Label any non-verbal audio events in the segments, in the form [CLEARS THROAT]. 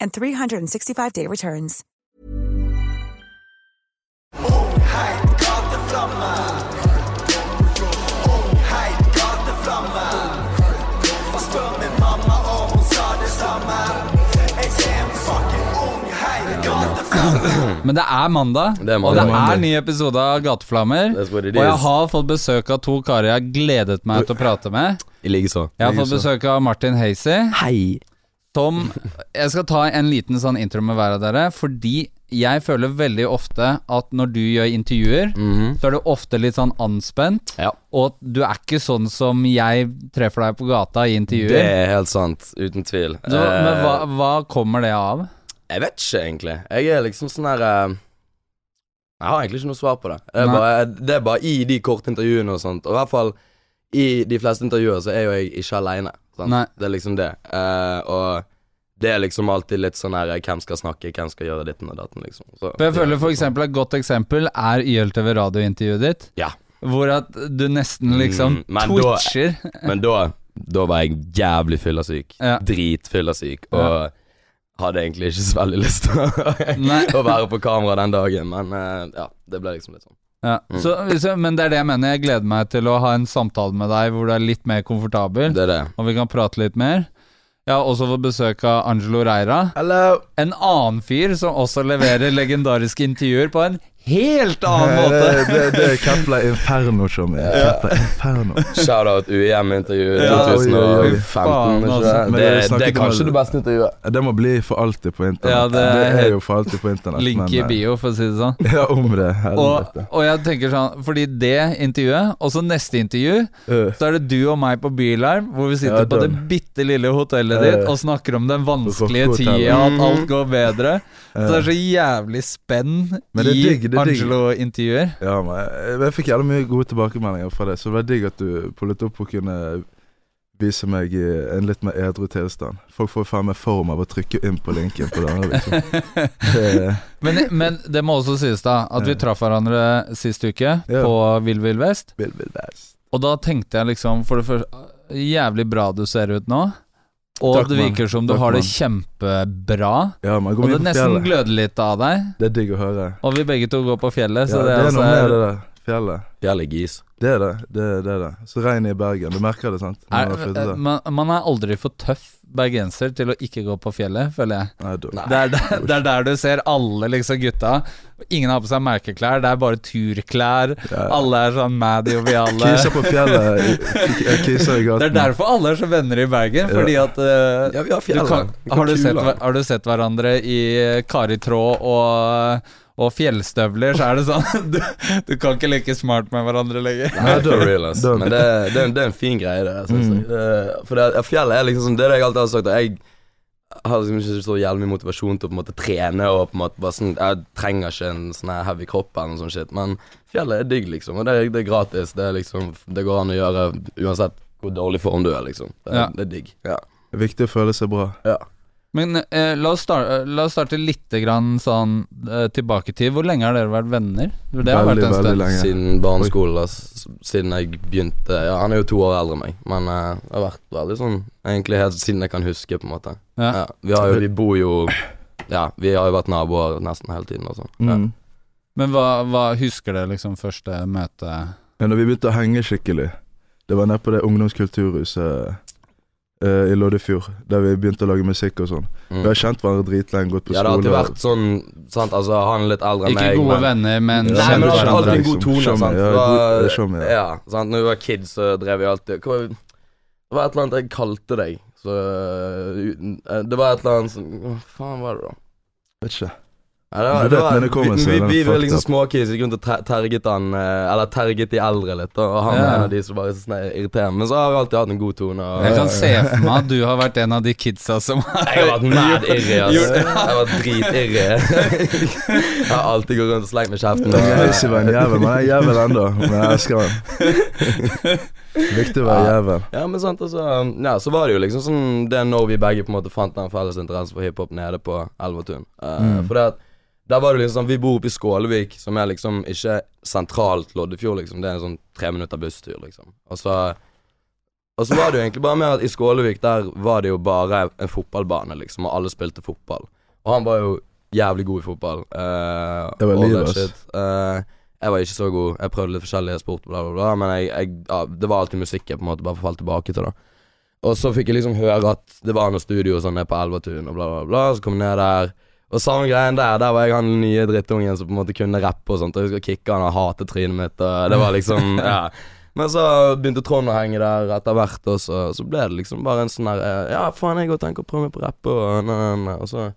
and 365-day returns. Men det er mandag, Det er mandag. og det er ny episode av Gateflammer. Og jeg har fått besøk av to karer jeg har gledet meg til å prate med. Jeg har fått besøk av Martin Hazy, Hei. Som Jeg skal ta en liten sånn intro med hver av dere, fordi jeg føler veldig ofte at når du gjør intervjuer, så er du ofte litt sånn anspent, Ja. og du er ikke sånn som jeg treffer deg på gata i intervjuer. Det er helt sant. Uten tvil. Så, men hva, Eh, hva kommer det av? Jeg vet ikke, egentlig. Jeg er liksom sånn her uh... Jeg har egentlig ikke noe svar på det. Det er, bare, det er bare i de korte intervjuene og sånt. Og i hvert fall i de fleste intervjuer så er jo jeg ikke aleine. Det er liksom det. Uh, og det er liksom alltid litt sånn her Hvem skal snakke, hvem skal gjøre ditten og datten, liksom. Så, jeg føler for eksempel Et godt eksempel er YLTV radiointervjuet ditt. Ja. Hvor at du nesten liksom Mm, men da- twitcher. [LAUGHS] Men da, da var jeg jævlig fyllesyk. Ja. Dritfyllesyk. Og hadde egentlig ikke så veldig lyst til [LAUGHS] å, være på kamera den dagen, men eh, ja, det ble liksom litt sånn. Ja. Så, så, men det er det jeg mener. Jeg gleder meg til å ha en samtale med deg hvor du er litt mer komfortabel, Det er det. og vi kan prate litt mer. Jeg har også fått besøk av Angelo Reira. Hello! En annen fyr som også leverer legendariske intervjuer på en helt annen måte. det, det er Kepler Inferno som er Kepler Inferno. Shout-out UiM-intervjuet Ja, oi, oi, oi. 2015. Faen, ikke altså. det? Det, det er kanskje det beste intervjuet. Det må bli for alltid på internett. Ja, det det, er jo for alltid på internett. Link i eh, bio, for å si det sånn. [LAUGHS] Ja, om det. Og, og jeg tenker sånn Fordi det intervjuet, og så neste intervju, så er det du og meg på Bylarm, hvor vi sitter Ja, på det bitte lille hotellet Ja, ja. ditt og snakker om den vanskelige tida, at alt går bedre. Så det er så jævlig spenn Men det er i er. Angelo-intervjuer. ja, men jeg, fikk jævlig mye gode tilbakemeldinger fra det, så det var digg at du pullet opp og kunne vise meg i en litt mer edru tilstand. Folk får faen meg form av å trykke inn på linken på denne, liksom. [LAUGHS] Men, men det må også sies, da, at vi traff hverandre sist uke Ja. på Vill Vill Vest. vil, vil Vest. Og da tenkte jeg liksom For det første Jævlig bra du ser ut nå. Og Takk, det virker som du Takk, har det kjempebra. Ja, man Og det nesten fjellet. gløder litt av deg. Det er digg å høre. Og vi begge to går på fjellet, så Ja, det, det er altså noe med det er, der fjellet. Jævlig gis. Det er det. Det er det. er det. Så regnet i Bergen. Du merker det, sant? Er, man, man er aldri for tøff bergenser til å ikke gå på fjellet, føler jeg. Nei, du, Nei. Det er, der, det er der du ser alle liksom gutta. Ingen har på seg merkeklær, det er bare turklær. Ja. Alle er sånn mad joviale. Kiser på fjellet. i- [LAUGHS] i- i Det er derfor alle er så venner i Bergen, fordi at uh, Ja, vi har fjellet. Du kan har, du sett, har du sett hverandre i karitråd og, og fjellstøvler, så er det sånn du, du kan ikke leke smart med hverandre lenger. Nei, det er real, ass. Men det, det, er en- det er en fin greie, det. Synes Mm. jeg. Det- For det, fjellet er liksom sånn Det er det jeg alltid har sagt. Og Jeg har liksom ikke så jævlig mye motivasjon til å på en måte trene og på en måte bare sånn Jeg trenger ikke en sånn heavy kropp eller noe sånt shit, men fjellet er digg, liksom. Og det, det er gratis. Det er liksom Det går an å gjøre uansett hvor dårlig form du er, liksom. Det, Ja. det er digg. Ja. Det er viktig å føle seg bra. ja. Men eh, la, oss starte, la oss starte litt grann sånn eh, tilbake til. Hvor lenge har dere vært venner? Det har Veldig, vært en veldig stund. lenge. Siden barneskolen. Siden jeg begynte Ja, han er jo to år eldre enn meg, men eh, det har vært veldig sånn Egentlig helt siden jeg kan huske, på en måte. Ja. Ja, vi, har jo, vi bor jo Ja, vi har jo vært naboer nesten hele tiden og sånn. Ja. Mm. Men hva, hva husker dere liksom første møte Ja, når vi begynte å henge skikkelig Det var nede på det ungdomskulturhuset eh, i Loddefjord, der vi begynte å lage musikk og sånn. Vi har kjent hverandre dritlenge, gått på skole Ja, det har alltid vært sånn sant, Altså, han er litt eldre enn meg. Ikke gode men- venner, men Ja, Nei, men det har alltid en god tone. Liksom. sant? ja, var- god- er showman, ja. ja, sant? Når vi var kids, så drev vi alltid Hva var, Det var et eller annet jeg kalte deg. Så øh, øh, Det var et eller annet sånn Hva faen var det, da? Vet ikke. Ja, det var, Du det var, det kommer vi, seg, vi, vi var liksom småkids, gikk rundt og ter- terget han eh, Eller terget de eldre litt, og han Ja. er en av de som bare sånn er irriterende. Men så har vi alltid hatt en god tone. Og, Jeg kan se for meg at du har vært en av de kidsa som Jeg har vært mad irri, ass. [LAUGHS] Jeg har vært dritirri. Jeg har alltid gått rundt og slengt med kjeften. Jeg vil ikke var en jævel, men jeg er jævel ennå. Men jeg elsker han. [LAUGHS] Viktig å være jævel. Ja, men sant, altså Ja, så var det jo liksom sånn Det er når vi begge på en måte fant den felles interessen for hiphop nede på Elvetun. Uh, Mm. For det at der var det liksom sånn Vi bor oppe i Skålevik, som er liksom ikke sentralt Loddefjord, liksom. Det er en sånn tre minutter busstur, liksom. Og så Og så var det jo egentlig bare med at i Skålevik der var det jo bare en fotballbane, liksom, og alle spilte fotball. Og han var jo jævlig god i fotball. Uh, Det var livet, ass. Eh, jeg var ikke så god. Jeg prøvde litt forskjellige sport, bla, bla, bla, men jeg, jeg, ja, det var alltid musikk jeg på en måte bare falt tilbake til. da Og så fikk jeg liksom høre at det var noe studio sånn nede på Elvetun, og bla, bla, bla. Så kom jeg ned der. Og samme greien der, der var jeg han nye drittungen som på en måte kunne rappe og sånt. Og jeg husker kicka han og hatet trynet mitt, og det var liksom [LAUGHS] Ja. Men så begynte Trond å henge der etter hvert, og så, så ble det liksom bare en sånn der eh, Ja, faen, jeg går og tenker å prøve meg på rappe, og, na, na, na. og så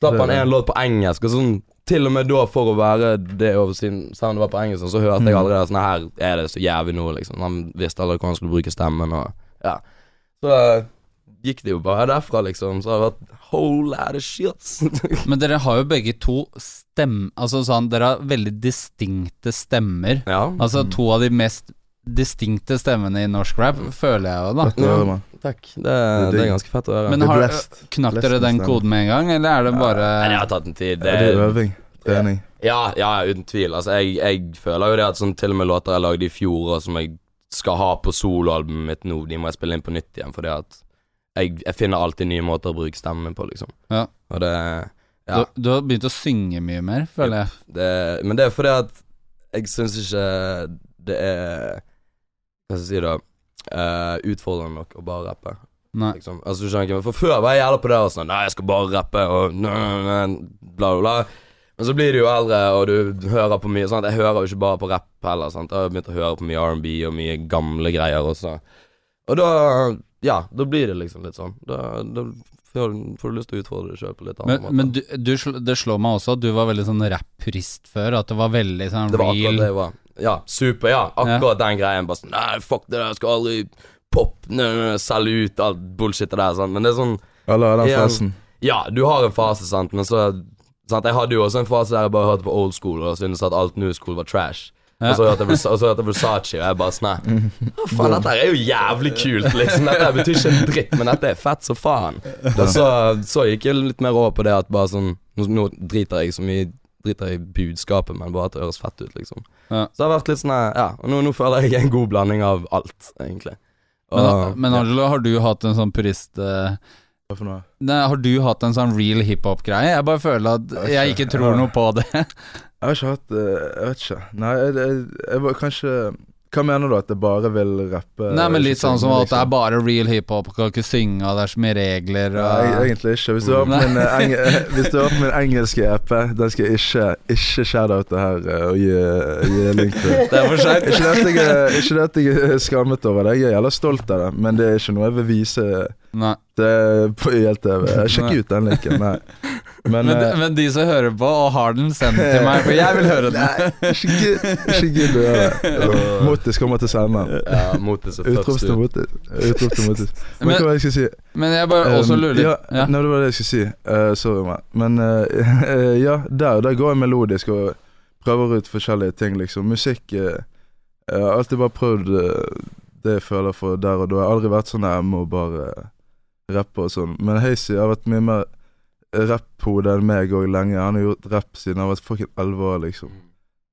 slapp han en låt på engelsk, og sånn til og med da, for å være det over sin Selv om det var på engelsk, så hørte jeg allerede sånn Her er det så jævlig nå, liksom. Han visste aldri hvordan han skulle bruke stemmen, og ja. Så gikk det jo bare derfra, liksom. Så har det vært whole lot of shits. [LAUGHS] Men dere har jo begge to stem... Altså sånn, dere har veldig distinkte stemmer. ja. Altså to av de mest distinkte stemmene i norsk rap, føler jeg jo, da. Mann. Takk. Det, det er ganske fett å høre. Men er har, knakk dere den koden med en gang, eller er det bare Nei, Jeg har tatt en tid. Ja, det er øving. Trening. Ja, ja, uten tvil. Altså, jeg, jeg føler jo det at sånn til og med låter jeg lagde i fjor, og som jeg skal ha på soloalbumet mitt nå, de må jeg spille inn på nytt igjen, fordi at jeg, jeg finner alltid nye måter å bruke stemmen min på, liksom. Ja. Og det Ja. du, du har begynt å synge mye mer, føler jeg. Det, men det er fordi at jeg syns ikke det er Hva skal jeg si, da? Uh, utfordrende nok å bare rappe. Nei. Liksom. Altså, du skjønner ikke For før var jeg jævla på det og sånn Nei, jeg skal bare rappe og nø, nø, bla, bla, bla. Men så blir du jo eldre, og du hører på mye sånn Jeg hører jo ikke bare på rapp heller. Sant? Jeg har begynt å høre på mye R&B og mye gamle greier også. Og da Ja, da blir det liksom litt sånn. Da, da får, får du lyst til å utfordre deg sjøl på litt annen Men, måte. men du, du, sl- det slår meg også at du var veldig sånn rap-purist før. At det var veldig sånn Det var akkurat det jeg var. Ja, super. Ja, akkurat den greien. Bare sånn Nei, fuck det der, jeg skal aldri pop, nø, nø, selge ut alt bullshitet der. Sant? Men det er sånn Eller den Igjen. fasen. Ja, du har en fase, sant, men så sant? Jeg hadde jo også en fase der jeg bare hørte på old school og syntes at alt new school var trash. Og så hørte jeg Versa- og så hørte jeg Versace, og jeg bare sånn Å, Hva [LAUGHS] faen, dette er jo jævlig kult, liksom. Dette betyr ikke en dritt, men dette er fett som faen. Og så, så gikk jeg litt mer over på det at bare sånn Nå, driter jeg så mye Driter i budskapet, men bare at det høres fett ut, liksom. Ja. Så det har vært litt sånn Ja, og nå, nå føler jeg en god blanding av alt, egentlig. Men, Og- men Angelo, har du hatt en sånn purist Uh, Hva for noe? Nei, Har du hatt en sånn real hiphop-greie? Jeg bare føler at Jeg ikke tror noe på det. [LAUGHS] Jeg har ikke hatt eh, Jeg vet ikke. Nei, jeg, jeg, jeg var kanskje Hva mener du? At jeg bare vil rappe? Nei, men litt sånn som at det er liksom? bare real hiphop, kan ikke synge, og det er så mye regler Nei, egentlig ikke. Hvis du har på min, eh, eng min engelske EP, den skal jeg ikke Ikke shout-oute her eh, og gi, gi link til. Det er for seint. Ikke det at jeg er skammet over det, jeg er jævla stolt av det, men det er ikke noe jeg vil vise Nei. det på YLTV. Sjekk Nei. ut den linken. Nei. Men, Men, de, eh, men de som hører på og har den, send den til meg, for jeg vil høre den. Nei, ikke gidd å gjøre det. [LAUGHS] Motis kommer til å sende den. Ja, Motis er Utrop til Motis. Utrop til Motis. Men Men, hva jeg skal si? men jeg bare også lurer litt. ja, ja. Nei, det var det jeg skulle si. Uh, sorry, meg Men uh, [LAUGHS] ja, der, der går jeg melodisk og prøver ut forskjellige ting, liksom. Musikk eh, Jeg har alltid bare prøvd eh, det jeg føler for der og da. Jeg har aldri vært sånn jeg må bare eh, rappe og sånn. Men Hazy har vært mye mer rapphode enn meg òg lenge. Han har gjort rapp siden han var fucking elleve år, liksom.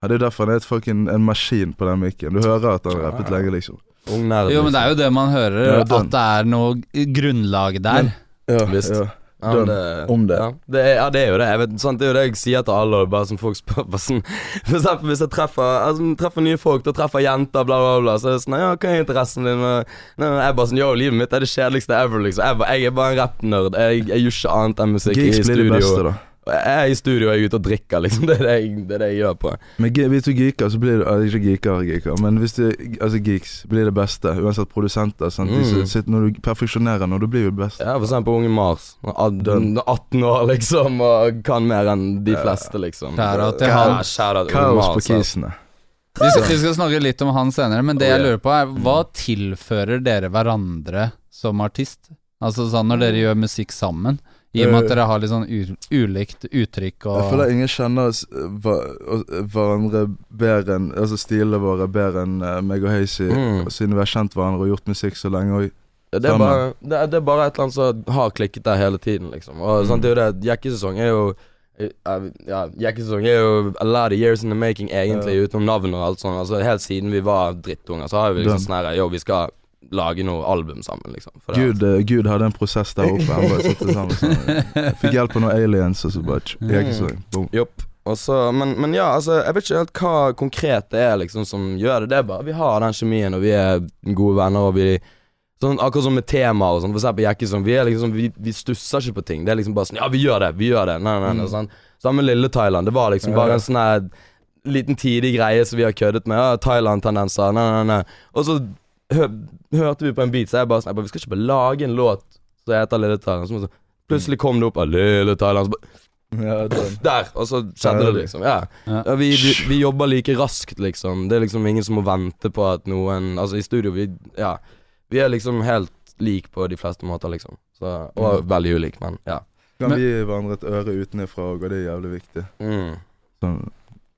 Ja, det er derfor han er et fucking en maskin på den mikken. Du hører at han har rappet lenge, liksom. Ung. Jo, men det er jo det man hører, Ja, at det er noe grunnlag der. Ja, Visst. ja. Ja, Done. det, Om det. Ja, det er, ja, det er jo det. Vet? Det er jo det jeg sier til alle. Bare som folk spør bare sånn, For eksempel hvis jeg treffer, altså, treffer nye folk, da treffer jenter, bla, bla, bla. Så er det sånn Ja, hva er interessen din? Og, nei, jeg er bare sånn Yo, livet mitt er det kjedeligste ever, liksom. Jeg, er bare- jeg er bare en rappnerd. Jeg, jeg gjør ikke annet enn musikk Gigs i studio. beste, da. Jeg er i studio og jeg er ute og drikker, liksom. [LAUGHS] Det er det jeg, det er det jeg gjør på. Men hvis du geeker, så blir du altså, Ikke geeker, geeker, men hvis du Altså geeks blir det beste. Uansett produsenter. Sant? De Mm. sitter, når du perfeksjonerer når du blir jo best. Ja, for eksempel Unge Mars. 18 år, liksom, og kan mer enn de fleste, liksom. Shout-out til han. Unge Kaos Mars, på altså. kisene. Vi skal, vi skal snakke litt om han senere, men det Oh, jeg lurer på er hva tilfører dere hverandre som artist? Altså sånn når dere gjør musikk sammen, i og med at dere har litt sånn u ulikt uttrykk og Jeg føler ingen kjenner oss, eh, hva- hverandre bedre enn Altså stilene våre bedre enn eh, meg og Hazy, Mm. siden vi har kjent hverandre og gjort musikk så lenge. Og Ja, Det er, bare, det, er, det er bare et eller annet som har klikket der hele tiden, liksom. Og sant, det er jo det Jekkesesong er jo Ja, Jekkesesong er jo a lot of years in the making, egentlig, utenom navn og alt sånt. Altså Helt siden vi var drittunger, så har vi liksom sånn her Yo, vi skal lage noe album sammen, liksom. Gud, eh, Gud hadde en prosess der oppe. Han bare satte sammen sånn. Fikk hjelp av noen aliens, og så bare jeg så boom. Jopp. Også, men, men ja, altså, jeg vet ikke helt hva konkret det er liksom som gjør det. Det er bare Vi har den kjemien, og vi er gode venner, og vi Sånn, akkurat som med temaer og sånn. For eksempel Jekkesson. Vi liksom Vi, vi stusser ikke på ting. Det er liksom bare sånn Ja, vi gjør det, vi gjør det. Nei, nei, nei, sånn. Samme med Lille Thailand. Det var liksom bare en sånn her liten tidig greie som vi har køddet med. Ja, Thailand-tendenser. Nei, nei, nei. Og så hørte vi på en beat, så jeg bare sånn jeg bare, Vi skal ikke bare lage en låt så jeg heter Lille Thailand. Så, så, plutselig kom det opp av Lille Thailand. Så bare, Ja, der! Og så skjedde det, liksom. Ja. Ja. Vi, vi, vi jobber like raskt, liksom. Det er liksom ingen som må vente på at noen Altså, i studio, vi Ja. Vi er liksom helt lik på de fleste måter, liksom. Så, og veldig ulik, men ja. Kan vi gi hverandre et øre utenfra òg, og det er jævlig viktig. Mm. Sånn,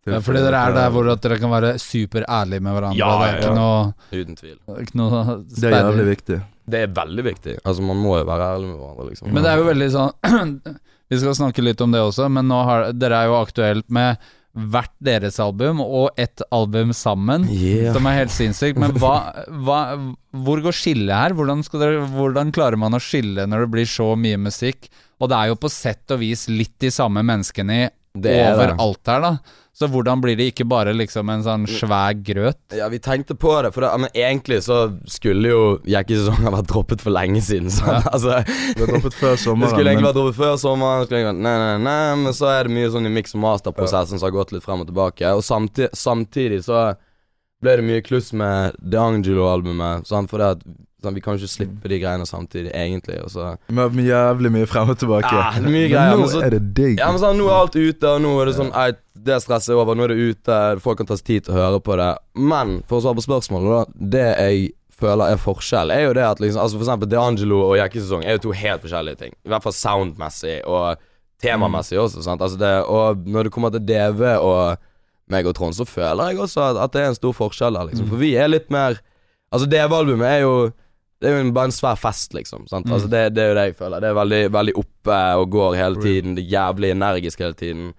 ja, Fordi dere er der hvor dere kan være superærlige med hverandre. Ja, det er ikke ja. noe, Uten tvil. ikke noe Det er jævlig viktig. Det er veldig viktig. Altså, man må jo være ærlig med hverandre, liksom. Men det er jo veldig sånn [CLEARS THROAT] Vi skal snakke litt om det også, men nå har dere er jo aktuelt med hvert deres album og ett album sammen. Yeah. Som er helt sinnssykt. Men hva, hva, hvor går skillet her? Hvordan, skal dere, hvordan klarer man å skille når det blir så mye musikk? Og det er jo på sett og vis litt de samme menneskene i Det er overalt her, da. Så hvordan blir det ikke bare liksom en sånn svær grøt? Ja, vi tenkte på det, for det, men egentlig så skulle jo Jekkesesongen [LAUGHS] vært droppet for lenge siden. Sant? Altså, det droppet før Det skulle egentlig vært droppet før sommeren, skulle egentlig vært, nei, nei, nei, men så er det mye sånn i mix- og masterprosessen som har gått litt frem og tilbake. Og samtidig, samtidig så ble det mye kluss med The Angelo-albumet, for det at Sånn, vi kan ikke slippe de greiene samtidig, egentlig. Og så Med jævlig mye frem og tilbake. Ja, mye greier, nå men så- er det digg. Ja, men sånn, nå er alt ute, og nå er det sånn ei, Det stresset er over, nå er det ute, folk kan ta seg tid til å høre på det. Men for å svare på spørsmålet, da. Det jeg føler er forskjell, er jo det at liksom Altså for eksempel D'Angelo og Jekkesesong er jo to helt forskjellige ting. I hvert fall soundmessig og temamessig også, sant. Altså det, og når det kommer til DV og meg og Trond, så føler jeg også at, at det er en stor forskjell der, liksom. For vi er litt mer Altså DV-albumet er jo det er jo en, bare en svær fest, liksom. Sant? Altså det, det er jo det jeg føler. Det er veldig, veldig oppe og går hele tiden. Det er jævlig energisk hele tiden.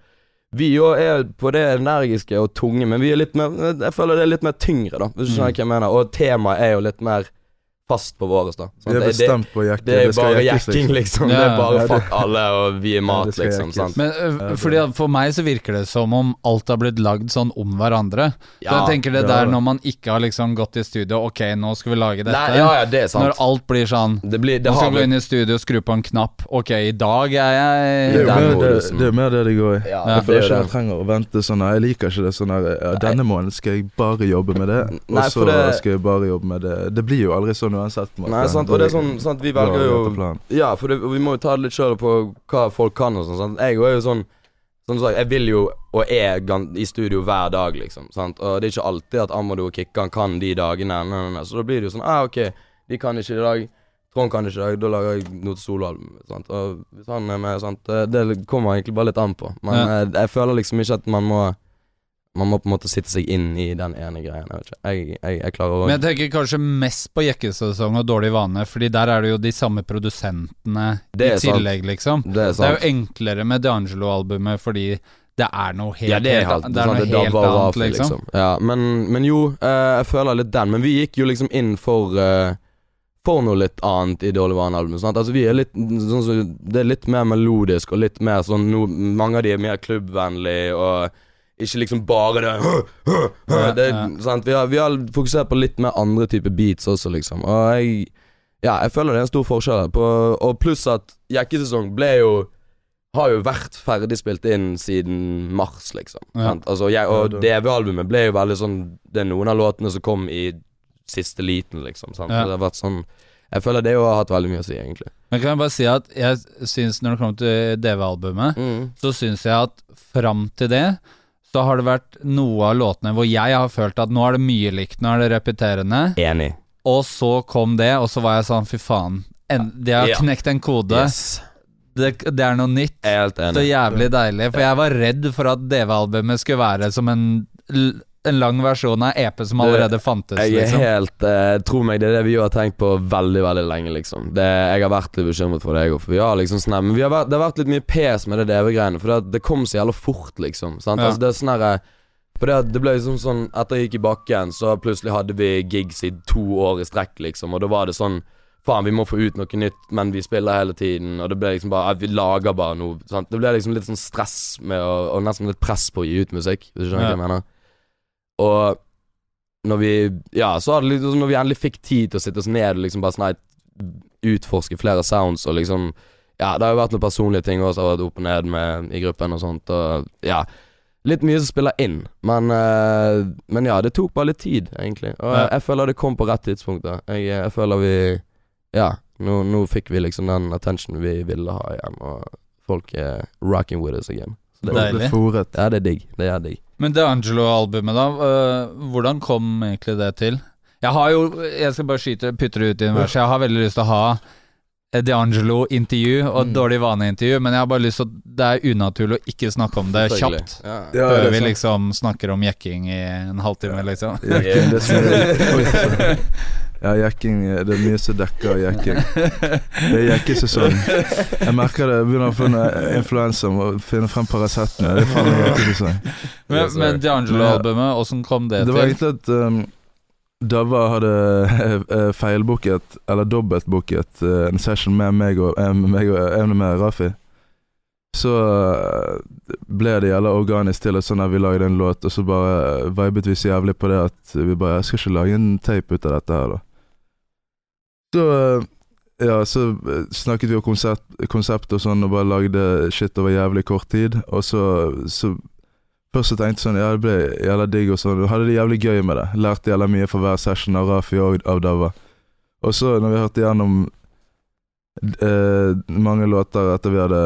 Vi jo er på det energiske og tunge, men vi er litt mer Jeg føler det er litt mer tyngre, da, hvis du skjønner hva jeg mener. Og temaet er jo litt mer fast på våres, da. Vi er Det, det, bestemt på å jekke. det er jo bare jekkes, jekking, liksom. Det er bare fuck alle, og vi er mat, ja, liksom. Sant? Men uh, fordi For meg så virker det som om alt har blitt lagd sånn om hverandre. Så jeg tenker det der når man ikke har liksom gått i studio Ok, nå skal vi lage dette. Nei, ja, ja, det er sant. Når alt blir sånn Det blir Det Nå skal vi gå inn i studio, og skru på en knapp. Ok, i dag er jeg Det er jo mer det, det, er mer det det går i. Ja, Ja, Jeg det føler er ikke jeg trenger å vente sånn. Jeg liker ikke det sånn her ja, Denne måneden skal jeg bare jobbe med det, og så det- skal jeg bare jobbe med det. Det blir jo aldri sånn uansett. på måte. Nei, sant, og det er sånn, sant Vi velger jo. Ja, for det, vi må jo ta det litt sjøl på hva folk kan og sånn. sant? Jeg er jo sånn Sånn sagt, jeg vil jo, og er i studio hver dag, liksom. Sant? Og det er ikke alltid at Amado og Kikkan kan de dagene. Nei, nei, nei. Så da blir det jo sånn Ah, ok, de kan ikke i dag. Trond kan ikke i dag. Da lager jeg noe til soloalbum. Sant? Og hvis han er med, sant Det, det kommer egentlig bare litt an på. Men Ja. jeg, jeg føler liksom ikke at man må Man må på en måte sitte seg inn i den ene greien. Jeg. Jeg, jeg, jeg klarer å Men jeg tenker kanskje mest på jekkesesong og Dårlig vane, Fordi der er det jo de samme produsentene i tillegg, sant. liksom. Det er Det er jo enklere med D'Angelo-albumet fordi det er noe helt, Ja, det er, helt, det er noe er helt annet, Rafi, liksom. Ja, men, men jo, uh, jeg føler litt den. Men vi gikk jo liksom inn for uh, for noe litt annet i Dårlig vane-albumet. sant? Altså, vi er litt sånn så Det er litt mer melodisk og litt mer sånn no, Mange av de er mer klubbvennlige og ikke liksom bare det, det ja. sant? Vi, har, vi har fokusert på litt mer andre typer beats også, liksom. Og jeg Ja, jeg føler det er en stor forskjell. På, og pluss at Jekkesesong ble jo har jo vært ferdig spilt inn siden mars, liksom. Ja. Altså, jeg, og DV-albumet ble jo veldig sånn Det er noen av låtene som kom i siste liten, liksom. Sant? Ja. Det har vært sånn Jeg føler det jo har hatt veldig mye å si, egentlig. Men kan jeg bare si at jeg syns når det kommer til DV-albumet, Mm. så syns jeg at fram til det så har det vært noe av låtene hvor jeg har følt at nå er det mye likt, nå er det repeterende, Enig. og så kom det, og så var jeg sånn fy faen, en, de har Ja. knekt en kode, Yes. det, det er noe nytt. Helt Så enig. jævlig deilig, for jeg var redd for at DV-albumet skulle være som en, en lang versjon av EP som allerede fantes, Jeg er liksom. helt eh, Tro meg, det er det vi har tenkt på veldig veldig lenge, liksom. Det, jeg har vært litt bekymret for det, òg. For vi har liksom sånn Men vi har vært, det har vært litt mye pes med det DV-greiene, for det, det kom så jævla fort, liksom. Sant? Ja. Altså, det er sånn herre For det, det ble liksom sånn Etter jeg gikk i bakken, så plutselig hadde vi gigs i to år i strekk, liksom. Og da var det sånn Faen, vi må få ut noe nytt, men vi spiller hele tiden. Og det ble liksom bare Vi lager bare noe. Sant? Det ble liksom litt sånn stress med å, og nesten litt press på å gi ut musikk, hvis du skjønner Ja. hva jeg mener. Og når vi Ja, så hadde liksom Når vi endelig fikk tid til å sitte oss ned og liksom bare sånn Utforske flere sounds og liksom Ja, det har jo vært noen personlige ting også har vært opp og ned med i gruppen og sånt, og ja. Litt mye som spiller inn, men uh, Men ja, det tok bare litt tid, egentlig. Og Ja. jeg, jeg føler det kom på rett tidspunkt. da Jeg, jeg føler vi Ja, nå, nå fikk vi liksom den attention vi ville ha igjen, og folk er rocking with us again. Så det, det er fòret. ja, det er digg. Det er digg. Men det Angelo-albumet, da. øh, hvordan kom egentlig det til? Jeg har jo Jeg skal bare skyte putte det ut i universet. Jeg har veldig lyst til å ha DeAngelo-intervju og Mm. dårlig vane-intervju, men jeg har bare lyst til Det er unaturlig å ikke snakke om det kjapt. Ja. Ja, Før det vi liksom snakker om jekking i en halvtime, liksom. [LAUGHS] Jekking, det er, [LAUGHS] ja, jekking Det er mye som dekker jekking. Det er jekkesesong. Jeg merker det. Jeg begynner å få en influensa og finne frem Paracetene. Det. Men, men DeAngelo-albumet, åssen kom det, Det var egentlig at um, Dava hadde eh, feilbooket, eller dobbeltbooket, eh, en session med meg og, eh, med meg og en med Rafi. Så eh, ble det jævla organisk til at sånn vi lagde en låt, og så bare vibet vi så jævlig på det at vi bare Jeg skal ikke lage en tape ut av dette her, da. Så eh, ja, så eh, snakket vi om konsept, konsept og sånn, og bare lagde shit over jævlig kort tid. Og så, så Først så tenkte jeg sånn, ja det ble jævla digg og sånn. Hadde det jævlig gøy med det. Lærte jævla mye for hver session av Rafi og av Dava. Og så, når vi hørte gjennom eh, mange låter etter vi hadde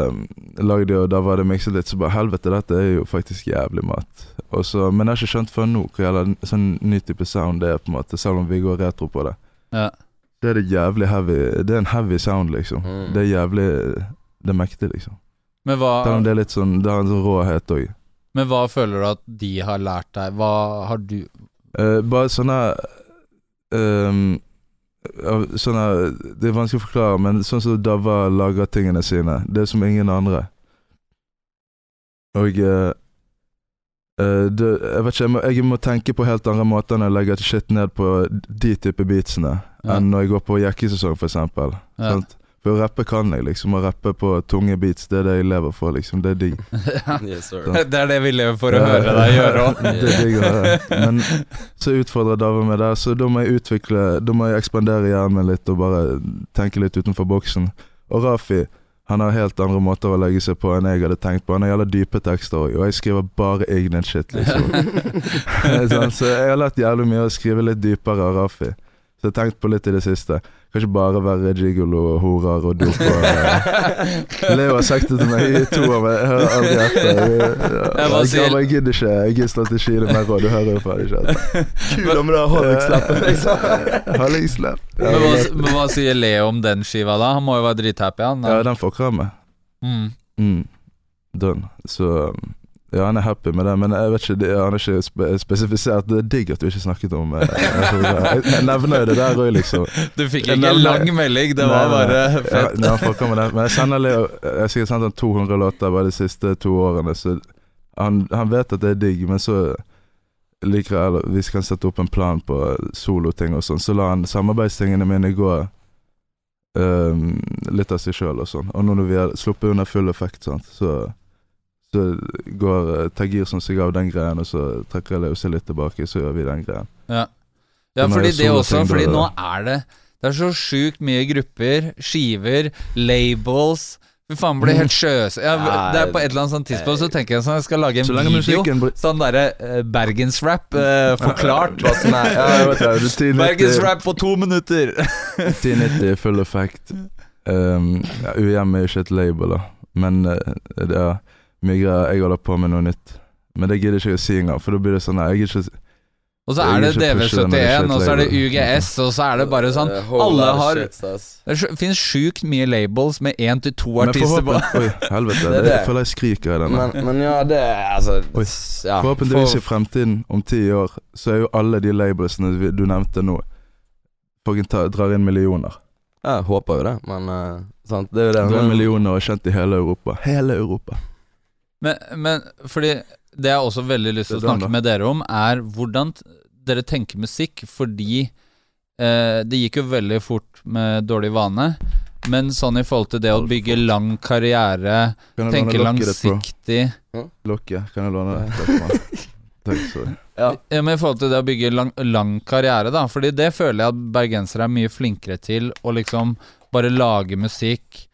lagd det, og Dava hadde mikset litt, så bare helvete, dette er jo faktisk jævlig mat. Og så, men jeg har ikke skjønt før nå hva gjelder sånn ny type sound det er, på en måte, selv om vi går retro på det. Ja. Det er det jævlig heavy Det er en heavy sound, liksom. Mm. Det er jævlig Det er mektig, liksom. Men hva, Selv om det er litt sånn Det har en sånn råhet òg. Men hva føler du at de har lært deg? Hva har du uh, bare sånne um, Sånne Det er vanskelig å forklare, men sånn som Dava lager tingene sine. Det er som ingen andre. Og uh, det, Jeg vet ikke, jeg må, jeg må tenke på helt andre måter når jeg legger shit ned på de type beatsene, Ja. enn når jeg går på jekkesesong, for eksempel. Ja. Sant? Å rappe kan jeg, liksom. Å rappe på tunge beats, det er det jeg lever for, liksom. Det er digg. [LAUGHS] Yes. Det er det vi lever for å Ja. høre deg [LAUGHS] gjøre òg. Det er digg å høre. Men så utfordrer Dava meg der, så da må jeg utvikle Da må jeg ekspandere hjernen min litt og bare tenke litt utenfor boksen. Og Rafi han har helt andre måter å legge seg på enn jeg hadde tenkt på. Han har jævla dype tekster òg, og jeg skriver bare egen shit, liksom. [LAUGHS] Sånn, så jeg har lært jævlig mye å skrive litt dypere av Rafi. Så jeg har tenkt på litt i det siste. Kan ikke bare være gigolo og horer og dope. og, eh, Leo har sagt det til meg i to år, men jeg hører aldri etter. [LAUGHS] Jeg, Jeg bare jeg, gidder ikke. Jeg gidder strategi ikke det mer råd. Du hører jo faen ikke etter. Kul om det liksom. Hallingslepp. [LAUGHS] Men hva sier Leo om den skiva, da? Han må jo være drithappy, han. ja, den fucker han med. Mm. Mm. Done. Så um, ja, han er happy med det, men jeg vet ikke, han er ikke spe spesifisert. Det er digg at du ikke snakket om eh, [LAUGHS] jeg, jeg nevner jo det der òg, liksom. Du fikk ikke en nevner- lang melding, det var nei, bare Ja, fett. nei, med det. Men jeg sender Leo Jeg har sikkert sendt han 200 låter bare de siste to årene, så han, han vet at det er digg, men så liker jeg eller, Vi kan sette opp en plan på soloting og sånn, så la han samarbeidstingene mine gå um, litt av seg sjøl og sånn. Og nå når vi har sluppet under full effekt, sant, så så går Tagir som seg av den greien, og så trekker Leo seg litt tilbake, så gjør vi den greien. Ja, ja fordi det også, fordi nå er det Det er så sjukt mye grupper, skiver, labels Fy faen, blir helt sjøs... Ja, det er på et eller annet sånt tidspunkt så tenker jeg sånn Jeg skal lage en video. blir Sånn derre uh, bergensrap uh, forklart. [LAUGHS] Hva som er Ja, ja, jeg vet det. det er 1090 Bergensrap på to minutter! [LAUGHS] 1090 full effekt. Um, ja, UiM er ikke et label, da. Men uh, det er mye greier. Jeg holder på med noe nytt. Men det gidder ikke jeg å si engang, for da blir det sånn nei, Jeg gidder ikke Og så er det er ikke pusher når det er DV71, og så er det. UGS, og så er det bare sånn Eh, Alle har. Det fins sjukt mye labels med én til to artister på. Oi, helvete. Det jeg føler jeg skriker i denne. Men, men ja, det altså Oi. ja, Forhåpentligvis i fremtiden, om ti år, så er jo alle de labelsene du nevnte nå Fucking drar inn millioner. Jeg håper jo det, men uh, sant, det er jo det. Drar inn millioner og er kjent i hele Europa. Hele Europa. Men, men fordi det jeg også veldig lyst til å snakke med dere om, er hvordan dere tenker musikk, fordi eh, det gikk jo veldig fort med dårlig vane. Men sånn i forhold til det å bygge lang karriere, tenke langsiktig Lokke, kan jeg låne det? [LAUGHS] Takk. Sorry. Ja. Ja, men I forhold til det å bygge lang, lang karriere, da. Fordi det føler jeg at bergensere er mye flinkere til. Å liksom bare lage musikk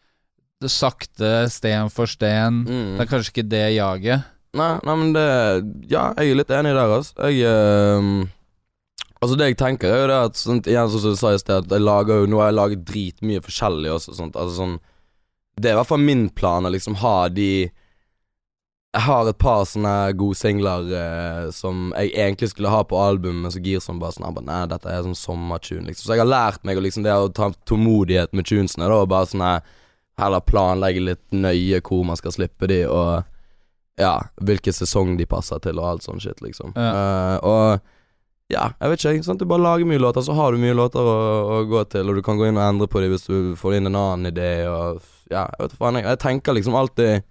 sakte, sten for sten. Mm. Det er kanskje ikke det jaget. Nei, nei, men det Ja, jeg er litt enig der, altså. Jeg øh, Altså, det jeg tenker, er jo det at sånt, Igjen, sånn som du sa i sted, at jeg lager jo Nå har jeg laget dritmye forskjellig også, sånt. Altså sånn Det er i hvert fall min plan å liksom ha de Jeg har et par sånne gode singler eh, som jeg egentlig skulle ha på albumet, men så gir som bare sånn bare, Nei, dette er sånn sommertune, liksom. Så jeg har lært meg å liksom det å ta tålmodighet med tunesene, da, og bare sånn Heller planlegge litt nøye hvor man skal slippe de, og ja, hvilken sesong de passer til, og alt sånn shit, liksom. Eh, og ja, jeg vet ikke. Sant? Du bare lager mye låter, så har du mye låter å, å gå til, og du kan gå inn og endre på dem hvis du får inn en annen idé, og ja, jeg vet faen, jeg, jeg tenker liksom alltid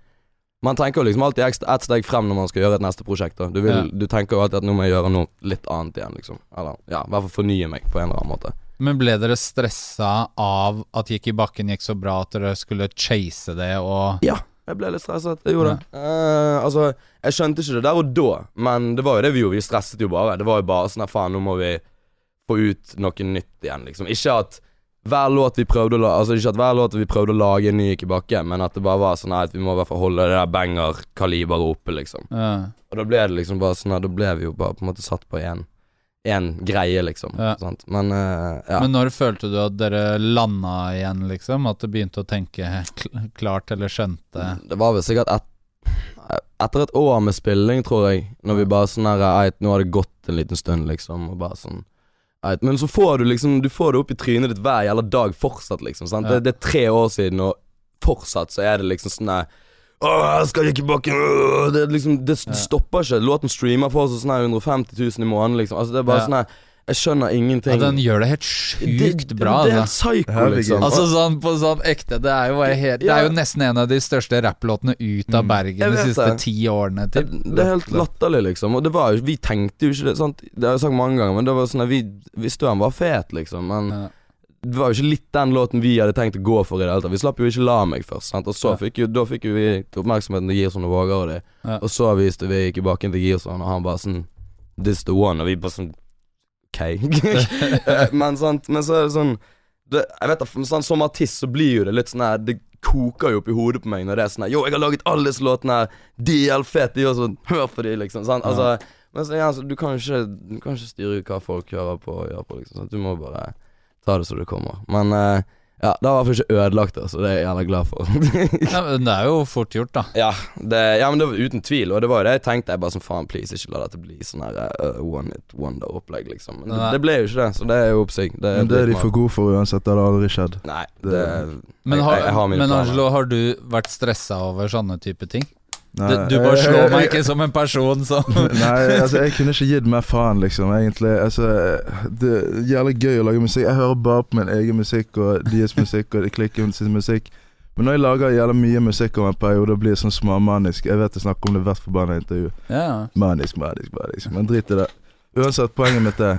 Man tenker liksom alltid ett steg frem når man skal gjøre et neste prosjekt. Du, vil, Ja. du tenker jo alltid at nå må jeg gjøre noe litt annet igjen, liksom. Eller ja, i hvert fall fornye meg på en eller annen måte. Men ble dere stressa av at Gikk i bakken gikk så bra at dere skulle chase det og Jeg ble litt stresset. Jeg gjorde det. Uh, altså, jeg skjønte ikke det der og da, men det var jo det vi gjorde. Vi stresset jo bare. Det var jo bare sånn her, faen, nå må vi få ut noe nytt igjen, liksom. Ikke at hver låt vi prøvde å la Altså ikke at hver låt vi prøvde å lage en ny gikk i bakken, men at det bare var sånn at vi må i hvert fall holde det der banger-kaliberet oppe, liksom. ja. Og da ble det liksom bare sånn her, Da ble vi jo bare på en måte satt på én én greie, liksom. Ja. Men uh, ja. Men når følte du at dere landa igjen, liksom? At du begynte å tenke klart eller skjønte? Det var vel sikkert et, etter et år med spilling, tror jeg. Når vi bare sånn her nå har det gått en liten stund, liksom. Og bare sånn. Men så får du liksom Du får det opp i trynet ditt hver jævla dag fortsatt, liksom. Sant? Ja. Det, det er tre år siden, og fortsatt så er det liksom sånn jeg skal ikke bakke åh, Det, liksom, det, det stopper ikke. Låten streamer fortsatt sånn her 150 000 i måneden, liksom. Altså, det er bare Ja. sånn her Jeg skjønner ingenting. Ja, den gjør det helt Det- sjukt bra, Det er altså. helt psycho, liksom. Altså sånn på sånn ekte Det er jo, helt, det er jo nesten en av de største rapplåtene ut av Mm. Bergen de siste det. ti årene. Det, Typ. det er helt latterlig, liksom. Og det var jo Vi tenkte jo ikke det, sant. Det har jeg sagt mange ganger, men det var sånn at vi visste jo han var fet, liksom. Men Ja. Det var jo ikke litt den låten vi hadde tenkt å gå for i det hele tatt. Vi slapp jo ikke La meg først, sant. Og så Ja. fikk jo Da fikk jo vi oppmerksomheten til Girson og Våger og det. Ja. Og så viste vi gikk tilbake til Girson, og han bare sånn This the one, og vi bare sånn Ok. [LAUGHS] men sant, men så er det sånn det, Jeg vet da, sånn, Som artist så blir jo det litt sånn her Det koker jo opp i hodet på meg når det er sånn her Yo, jeg har laget alle disse låtene her, de er helt fete, de også. Hør på de, liksom. Sant? Altså, men så, ja, så du kan ikke Du kan ikke styre hva folk hører på og gjør på, liksom. Sant? Du må bare ta det så det kommer. Men eh, ja, det har i hvert fall ikke ødelagt det, så det er jeg jævla glad for. [LAUGHS] Ja, men det er jo fort gjort, da. ja, det, ja, men det var uten tvil, og det var jo det jeg tenkte. Jeg bare sånn faen, please, ikke la dette bli sånn her uh, one hit wonder-opplegg, liksom. Men det, det ble jo ikke det, så det er jo oppsig. Det, Men det er de for gode for uansett. Det hadde aldri skjedd. Nei, Det- det, Men, jeg, har, jeg, jeg har mine men. Angelo, har du vært stressa over sånne type ting? Du, du bare slår meg ikke [LAUGHS] som en person som [LAUGHS] Nei, altså jeg kunne ikke gitt mer faen, liksom, egentlig. Altså, det er jævlig gøy å lage musikk. Jeg hører bare på min egen musikk og deres musikk og klikken sin musikk. Men når jeg lager jævlig mye musikk over en periode, blir det sånn småmanisk. Jeg vet jeg snakker om det hvert forbanna intervju. Ja, Manisk, manisk, manisk. Men drit i det. Uansett, poenget mitt er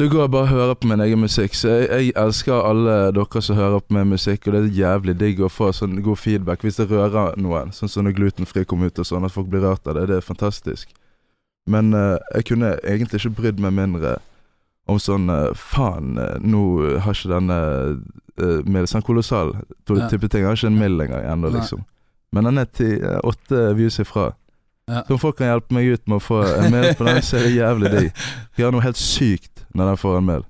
Det går bare å høre på min egen musikk. Så jeg, jeg elsker alle dere som hører på min musikk, og det er jævlig digg å få sånn god feedback hvis det rører noen. Sånn som når glutenfri kom ut og sånn, at folk blir rørt av det. Det er fantastisk. Men uh, jeg kunne egentlig ikke brydd meg mindre om sånn uh, Faen, eh, nå har ikke denne uh, med sånn kolossal Ja. type ting. Jeg har ikke en mill engang ennå, liksom. Men den er til åtte views ifra. Ja. Så om folk kan hjelpe meg ut med å få en mail på den, så er det jævlig digg. Jeg har noe helt sykt når den får en mail.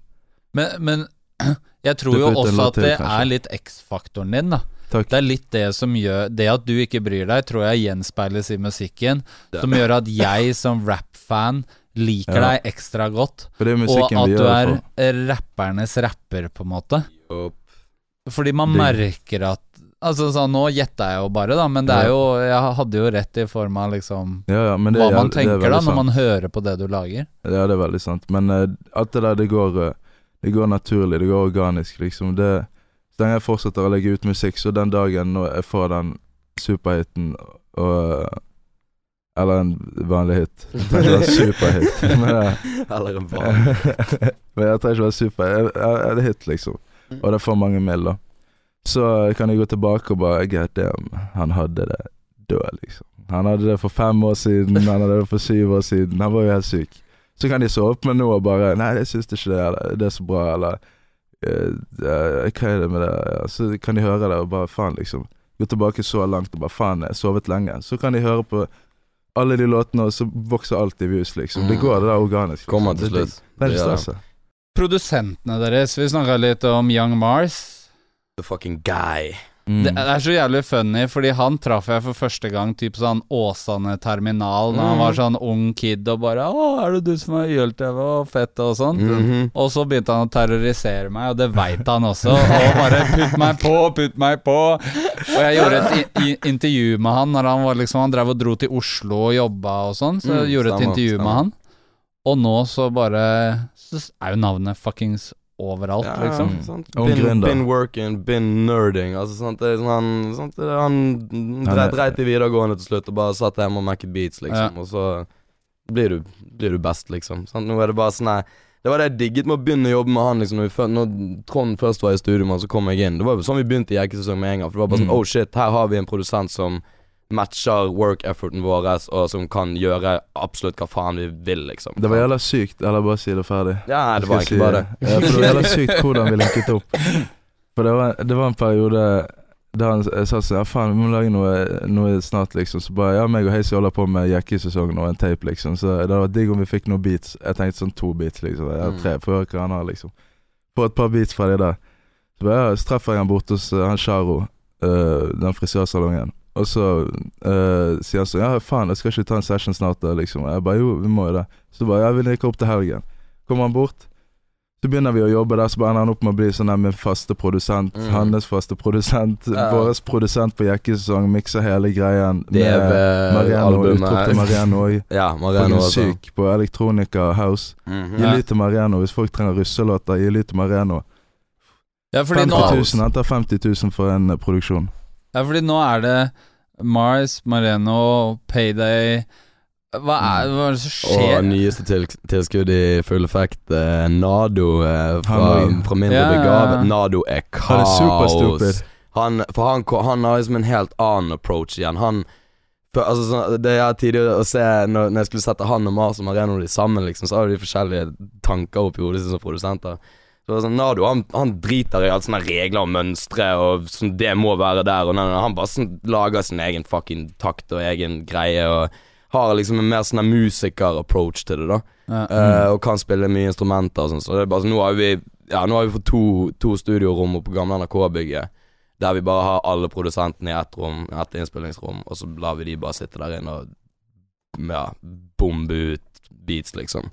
Men, men [CLEARS THROAT] jeg tror jo også at det kanskje. er litt X-faktoren din, da. Takk. Det er litt det som gjør Det at du ikke bryr deg, tror jeg gjenspeiles i musikken. Som gjør at jeg som rap-fan liker Ja. deg ekstra godt. For det er Og at du er for. rappernes rapper, på en måte. Fordi man merker at Altså sånn, Nå gjetta jeg jo bare, da, men det er jo Jeg hadde jo rett i form av liksom Ja, ja, det, hva man det er tenker da når sant. man hører på det du lager. Ja, det er veldig sant. Men uh, alt det der, det går, eh, det går naturlig. Det går organisk, liksom. Det, så lenge jeg fortsetter å legge ut musikk, så den dagen når jeg får den superhiten og eh, Eller en vanlig hit. [LAUGHS] Ikke superhit. [LAUGHS] Eller en vanlig. [LAUGHS] men jeg trenger ikke være super. Jeg, jeg, jeg er hit, liksom. Og det får mange mil, da. Så kan jeg gå tilbake og bare God damn, han hadde det død, liksom. Han hadde det for fem år siden, han hadde det for syv år siden. Han var jo helt syk. Så kan de sove opp med nå og bare Nei, jeg syns ikke det, eller det er så bra, eller eh, eh, Hva er det med det? Ja, så kan de høre det og bare faen, liksom. Gå tilbake så langt og bare faen, jeg har sovet lenge. Så kan de høre på alle de låtene, og så vokser alt i views, liksom. Det Mm. går det der organisk. Liksom. Kommer til slutt. Det, Det er ikke gjør Produsentene deres, vi snakka litt om Young Mars. The fucking guy. Mm. Det, er så jævlig funny, fordi han traff jeg for første gang typ sånn Åsane terminal da han Mm. var sånn ung kid og bare 'Å, er det du som er YLTV?' og fett og sånn. Mhm. Og så begynte han å terrorisere meg, og det veit han også. Og bare 'putt meg på, putt meg på'. Og jeg gjorde et intervju med han når han var liksom Han drev og dro til Oslo og jobba og sånn, så jeg Mm, gjorde et intervju med han. Og nå så bare Så er jo navnet fuckings overalt, Ja, liksom. sant. Been, been working, been nerding. Altså, sant? Det er sånn, han, sant? Det han dreit, dreit i videregående til slutt og bare satt hjemme og macket beats, liksom. Og så blir du, blir du best, liksom. Sant? Nå er det bare sånn her Det var det jeg digget med å begynne å jobbe med han. Liksom, når, vi, før- når Trond først var i studio med han, så kom jeg inn. Det var sånn vi begynte i Jekkesesong med en gang. For det var bare sånn Mm. Oh shit, her har vi en produsent som matcher work efforten vår, og som kan gjøre absolutt hva faen vi vil, liksom. Det var jævla sykt, eller bare si det ferdig. Ja, det var egentlig si, bare det. Ja, for det var jævla sykt hvordan vi linket opp. [LAUGHS] For det var, det var en periode da han jeg sa sånn Ja, faen, vi må lage noe, noe snart, liksom. Så bare Ja, meg og Hazy holder på med jekkesesongen og en tape, liksom. Så det hadde vært digg om vi fikk noen beats. Jeg tenkte sånn to beats, liksom. Ja, Mm. tre, for å høre hva han har, liksom. Få et par beats fra de der. Så bare, ja, så treffer jeg han borte hos eh, han Charo, uh, den frisørsalongen. Og så uh, sier han sånn Ja, faen, jeg skal ikke ta en session snart, da, liksom. Jeg bare jo, vi må jo det. Så bare Jeg vil ikke opp til helgen. Kommer han bort. Så begynner vi å jobbe der, så bare ender han opp med å bli sånn min faste produsent. Mm. Hans faste produsent. Ja. Vår produsent på jekkesesong. Mikser hele greien. med Mariano, utrop til. Mariano òg. [LAUGHS] Ja, Mariano også. syk på Electronica House. Mhm. Gi lyd til Mariano hvis folk trenger russelåter. Gi lyd til Mariano. Ja, 50 000. Han tar 50 000 for en eh, produksjon. Ja, fordi nå er det Mars, Mareno, Payday Hva er, hva er det som skjer? Og nyeste til, tilskudd i full effekt, eh, Nado eh, fra, fra Mindre Ja, ja, ja. Nado er Han er superstupid. kaos. Han, for han, han har liksom en helt annen approach igjen. Han for, altså, så, Det er tidligere å se når, når jeg skulle sette han og Mars og Mareno de sammen, liksom, så har de forskjellige tanker oppi hodet sitt som produsenter. Så det var sånn, Nado han, han driter i alle sånne regler og mønstre, og sånn, det må være der. Og nei, nei, han bare sånn, lager sin egen fucking takt og egen greie. Og har liksom en mer sånn musiker-approach til det, da. Ja. uh, og kan spille mye instrumenter og sånn. Så det er bare sånn, nå har vi Ja, nå har vi fått to, to studiorom på gamle NRK-bygget. Der vi bare har alle produsentene i ett rom, ett innspillingsrom, og så lar vi de bare sitte der inne og ja, bombe ut beats, liksom.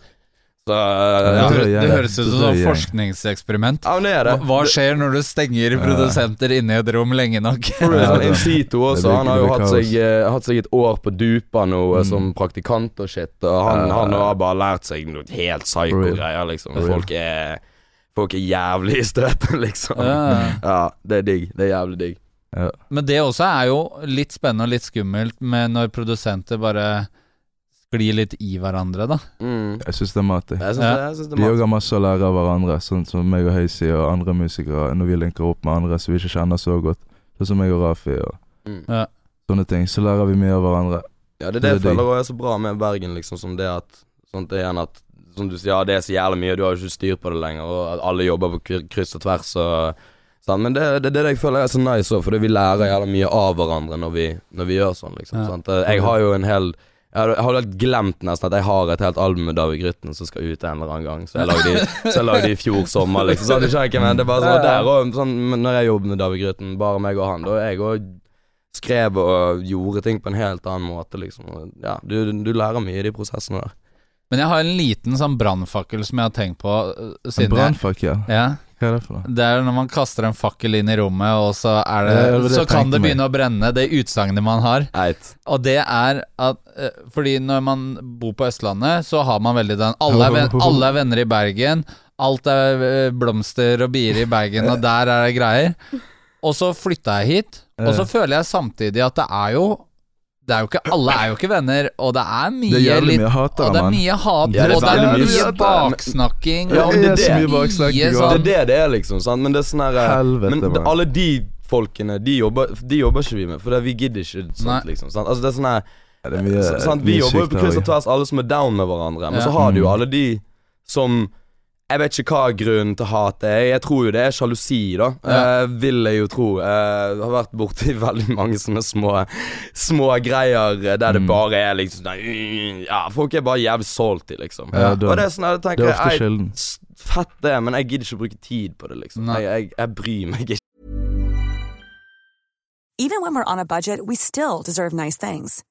Så Ja, det det, det høres ut som et forskningseksperiment. ja, det er det. hva skjer når du stenger produsenter inne i et rom lenge nok? In. [LAUGHS] Incito også, han har jo hatt seg, eh, hatt seg et år på Dupa nå eh, Mm. som praktikant og shit, og han, Ja. han har bare lært seg noe helt psycho-greier, liksom. Folk er Folk er jævlig i støtet, [LAUGHS] liksom. Ja. Ja, det er digg. Det er jævlig digg. Men det også er jo litt spennende og litt skummelt med når produsenter bare sklir litt i hverandre, da. Mm. Jeg syns det er matig. jeg. Jeg det, jeg synes det Vi er òg har masse å lære av hverandre, sånn som meg og Hazy og andre musikere. Når vi linker opp med andre som vi ikke kjenner så godt, sånn som meg og Rafi og Mm. sånne ting, så lærer vi mye av hverandre. Ja, det er det Det er jeg føler også er så bra med Bergen, liksom, som det at det er igjen at Som du sier, ja, det er så jævlig mye, du har jo ikke styr på det lenger, og alle jobber på kryss og tvers og sånn. Men det, det, det er det jeg føler er så nice òg, fordi vi lærer jævlig mye av hverandre når vi, når vi gjør sånn, liksom. Ja. Sant? Jeg har jo en hel jeg har, helt glemt nesten at jeg har et helt album med David Grytten som skal ut en eller annen gang. Så jeg lagde det [LAUGHS] så jeg lagde i fjor sommer, liksom. Sånn, du skjønner ikke, men det er bare sånn, der, og, sånn Når jeg jobber med David Grytten, bare meg og han, da jeg òg skrev og gjorde ting på en helt annen måte, liksom. Og, ja, du, du lærer mye i de prosessene der. Men jeg har en liten sånn brannfakkel som jeg har tenkt på siden En brannfakkel, ja, hva er det for noe? Det er når man kaster en fakkel inn i rommet, og så er det, det det Så kan det det meg. begynne å brenne, det utsagnet man har. Eit. Og det er at eh, Fordi når man bor på Østlandet, så har man veldig den Alle er, ven, alle er venner i Bergen. Alt er eh, blomster og bier i Bergen, og [LAUGHS] der er det greier. Og så flytta jeg hit, og så føler jeg samtidig at det er jo det er jo ikke, Alle er jo ikke venner, og det er mye Det er jævlig litt mye hatere, Og det er mye hat, Ja, det er og det er mye mye baksnakking. Ja, det er så det. mye baksnakking, mye Det sånn- er det det er, liksom. Sant? Men det er sånn her eh, Helvete, Men alle de folkene, de jobber, de jobber ikke vi med, for det, vi gidder ikke sånt, Nei. liksom. Sant? Altså, det er sånn her Ja, det er mye, sant? Vi mye jobber jo på kryss og tvers, alle som er down med hverandre. Men Ja. så har du jo Mm. alle de som jeg vet ikke hva grunnen til hatet er. Jeg tror jo det er sjalusi, da. Ja. Eh, vil jeg jo tro. Eh, har vært borti [LAUGHS] veldig mange sånne små Små greier eh, der det Mm. bare er liksom sånn Ja, folk er bare jævlig salty, liksom. Ja, da- Og det er sånn jeg Det er ofte jeg, sjelden. Fett det, men jeg gidder ikke å bruke tid på det, liksom. Jeg, jeg, jeg bryr meg ikke. Even when we're on a budget, we still deserve nice things.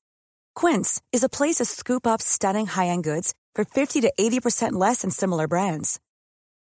Quince is a place to scoop up stunning high-end goods for 50 to 80% less than similar brands.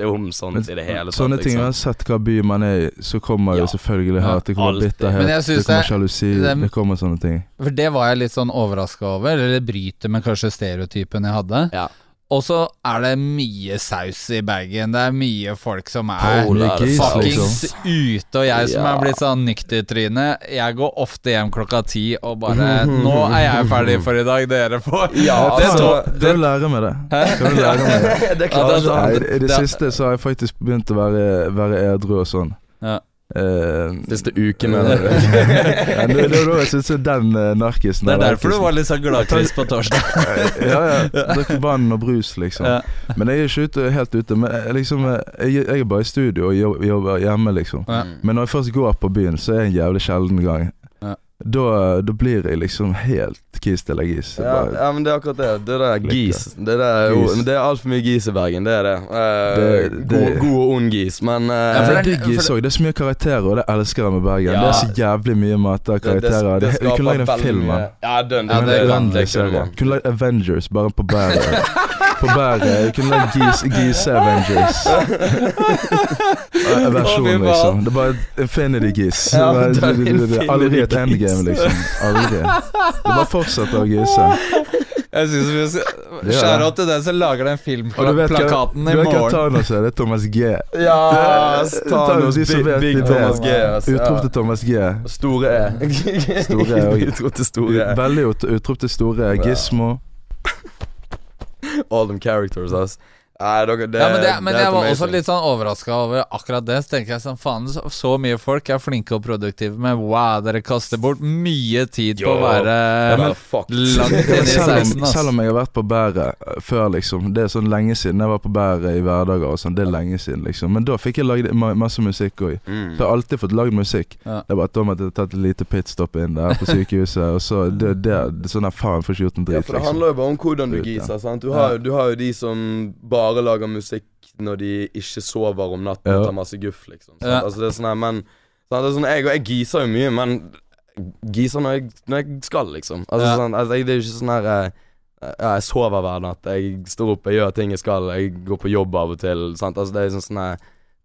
Ikke om sånt i det hele tatt. Sånne ting, liksom. uansett hva by man er i, så kommer Ja. jo selvfølgelig hat. Det kommer alltid. bitterhet, det kommer det- sjalusi, det- det kommer sånne ting. For det var jeg litt sånn overraska over, eller det bryter med kanskje stereotypen jeg hadde. Ja. Og så er det mye saus i bagen. Det er mye folk som er er det fuckings ute, og jeg som Ja. er blitt sånn nyktertryne, jeg går ofte hjem klokka ti og bare 'Nå er jeg ferdig for i dag, dere får'. [LAUGHS] Ja, det, altså, det, Kan du lære meg det? Kan du lære meg det? [LAUGHS] det Ja, klarer det- Nei. I det det- siste så har jeg faktisk begynt å være, være edru og sånn. Ja. Eh, Siste uke, mener du? [LAUGHS] ja, det, det var da jeg syntes den uh, narkisen det er der derfor du var litt sånn gladkris på torsdag. [LAUGHS] ja, ja. Drikk vann og brus, liksom. Ja. Men jeg er ikke ute, helt ute. Men jeg, liksom, jeg, jeg er bare i studio og jobber hjemme, liksom. Ja. Men når jeg først går på byen, så er det en jævlig sjelden gang. Da, da blir jeg liksom helt kis til gis. Ja, ja, men det er akkurat det. Det der gis. Det, der, er jo- Gis. det er altfor mye gis i Bergen, det er det. Eh, Det- det- god, god og ond gis, men eh, Ja, for det det er er- digg gis òg. Det er så mye karakterer, og det elsker jeg med Bergen. Ja. Det er så jævlig mye mat av karakterer. Det, vi kunne lagd en film, mann. Ja, den, Ja, det, det er det, det, det serie. Kunne lagd Avengers bare på bæret. [LAUGHS] På bæret. Jeg kunne lagd Geese Geese Avengers. Versjon, liksom. Det er bare Infinity Geese. Ja, Aldri et endgame, liksom. Aldri. Det bare fortsetter å gise. Jeg synes vi skal Skjære det. til den som lager den filmplakaten i morgen. du vet hva. Thanos er? Det er Thomas G. Ja, Thanos, de som Big, vet big. Thomas G. Utrop til Thomas G. Store E. Store E. [LAUGHS] Utrop til store E. Veldig ut- utrop til store. Gizmo. All them characters, ass. Nei, det, det, Ja, men, det, men det jeg var også litt sånn overraska over akkurat det. Så tenker jeg sånn faen, så, så mye folk er flinke og produktive, men wow, dere kaster bort mye tid på å være ja, langt inn i Selv 16, om, ass. selv om jeg har vært på bæret eh, før, liksom. Det er sånn lenge siden jeg var på bæret i hverdager og sånn. Det er lenge siden, liksom. Men da fikk jeg lagd ma masse musikk òg. Mm. Så jeg har alltid fått lagd musikk. Ja. Det er bare at da måtte jeg tatt et lite pitstop inn der på sykehuset. Og så det, det, det Sånn der faen, får ikke gjort en Ja, for det liksom. handler jo bare om hvordan du giser. Sant? Du, har, du har jo de som bare lager musikk når de ikke sover om natten og tar masse guff, liksom. Ja. Altså, det er sånn her, men sant? Det er sånn, jeg, jeg giser jo mye, men giser når jeg, når jeg skal, liksom. Altså, sånn, altså, jeg, det er jo ikke sånn her jeg, ja, Jeg sover hver natt. Jeg står opp, jeg gjør ting jeg skal. Jeg går på jobb av og til. Sant? Altså, det er sånn sånne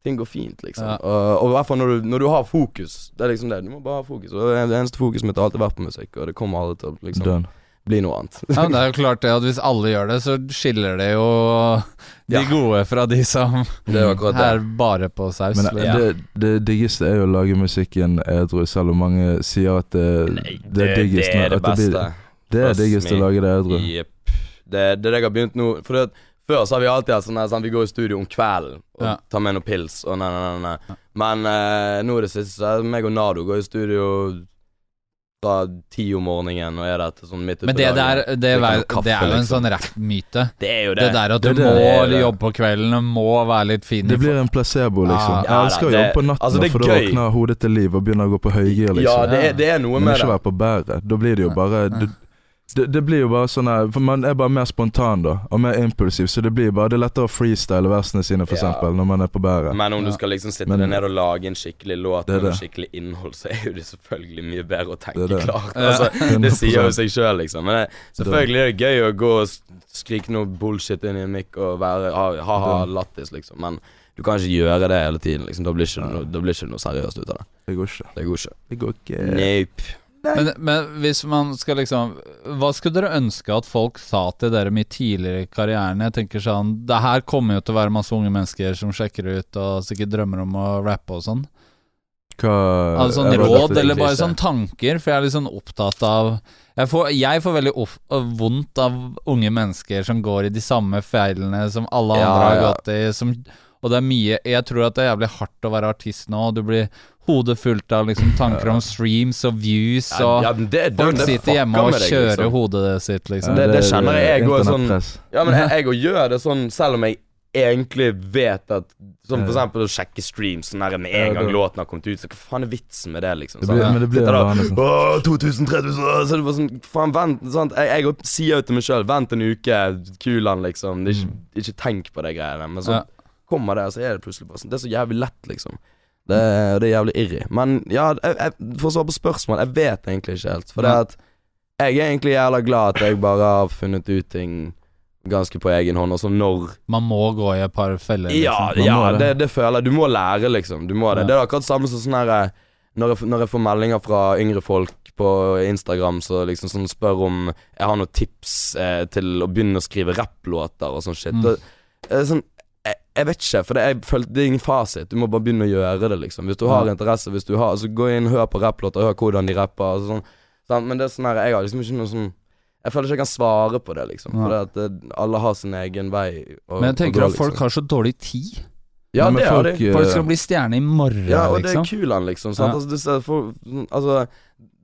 ting går fint, liksom. Ja. Og, og i hvert fall når du, når du har fokus. Det er liksom det. Du må bare ha fokus. Og det eneste fokuset mitt har alltid vært på musikk, og det kommer aldri til å liksom Done. Bli noe annet. Ja, men det er jo klart det at hvis alle gjør det, så skiller det jo de gode fra de som Det er akkurat er bare på saus. Men liksom. det, det diggeste er jo å lage musikken edru, selv om mange sier at det, Nei, det er diggest det er det beste. Det er diggest å lage det edru. Yep. Det, det er det jeg har begynt nå. For det, før så har vi alltid hatt sånn at sånn, Vi går i studio om kvelden og Ja. tar med noen pils og nei, nei, nei. nei. Men eh, nå i det siste så er meg og Nado går i studio fra ti om morgenen og er der til sånn midt Men det der, det, det, er, kaffe, det er jo en liksom. sånn rappmyte. [LAUGHS] Det er jo det. Det der at du det. må Det det. jobbe på kvelden, og må være litt fin. Det blir en placebo, liksom. Ja, Jeg ja, elsker å jobbe på natten, altså, for da våkner hodet til liv og begynner å gå på høygir, Ja, liksom. det er, det er noe Men med ikke det. være på bæret. Da blir det jo bare det, det, det blir jo bare sånn her For man er bare mer spontan, da. Og mer impulsiv. Så det blir bare Det er lettere å freestyle versene sine, for Ja. eksempel, når man er på bæret. Men om du skal liksom sitte Men- deg ned og lage en skikkelig låt Det med skikkelig innhold, så er jo det selvfølgelig mye bedre å tenke Det det. klart. Altså, [LAUGHS] det sier jo seg sjøl, liksom. Men det, selvfølgelig er det gøy å gå og skrike noe bullshit inn i en mic og være ha- ha-ha lattis, liksom. Men du kan ikke gjøre det hele tiden, liksom. Da blir ikke ja. noe, da blir ikke noe seriøst ut av det. Det går ikke. Det går ikke. Det går ikke. Nope. Men, men hvis man skal liksom Hva skulle dere ønske at folk sa til dere mye tidligere i karrieren? Jeg tenker sånn Det her kommer jo til å være masse unge mennesker som sjekker ut og sikkert drømmer om å rappe og sånn. Hva Altså sånn råd eller bare sånn tanker, for jeg er litt sånn opptatt av Jeg får, jeg får veldig off, vondt av unge mennesker som går i de samme feilene som alle Ja, andre har gått i. Som, og det er mye Jeg tror at det er jævlig hardt å være artist nå. Du blir hodet fullt av liksom tanker om streams og views, og ja, det, det, folk det sitter hjemme og deg, kjører liksom. hodet sitt, liksom. det- det kjenner jeg også, sånn- Ja, men jeg, [LAUGHS] jeg også gjør det sånn selv om jeg egentlig vet at Som for eksempel å sjekke streams sånn med en gang låten har kommet ut. Så hva faen er vitsen med det, liksom? Det sant? blir, men det blir da, vane. Sånn. 2000, 3000 Så det var sånn Faen, vent. Sant? Jeg, jeg sier jo til meg sjøl Vent en uke, kulan, liksom. Ikke, ikke tenk på de greiene. Men sånn Ja. Kommer det, så er det plutselig bare sånn. Det er så jævlig lett, liksom. Det, det er jævlig irri. Men ja, jeg, jeg, for å svare på spørsmål, jeg vet egentlig ikke helt. For det at jeg er egentlig jævla glad at jeg bare har funnet ut ting ganske på egen hånd. Og så når Man må gå i et par feller, liksom. Ja, ja det. det, det føler jeg. Du må lære, liksom. Du må det. Ja. Det er akkurat samme som sånn her eh, når når jeg får meldinger fra yngre folk på Instagram så liksom sånn spør om jeg har noen tips eh, til å begynne å skrive rapplåter og sånn shit. Mm. Det, sånn, jeg, vet ikke, for det, jeg følte, det er ingen fasit. Du må bare begynne å gjøre det, liksom. Hvis du har interesse, hvis du har altså, gå inn, hør på rapplåter, hør hvordan de rapper. Og sånn, sant? Men det er sånn her, jeg har liksom ikke noe sånn Jeg føler ikke jeg kan svare på det, liksom. For det at det, alle har sin egen vei. Og, Men jeg tenker gå, at folk liksom. har så dårlig tid. Ja, det det har folk, de. eh, Folk skal bli stjerne i morgen, liksom. Ja, og det liksom. er kulan, liksom. Sant? Ja. Altså, du ser for, altså,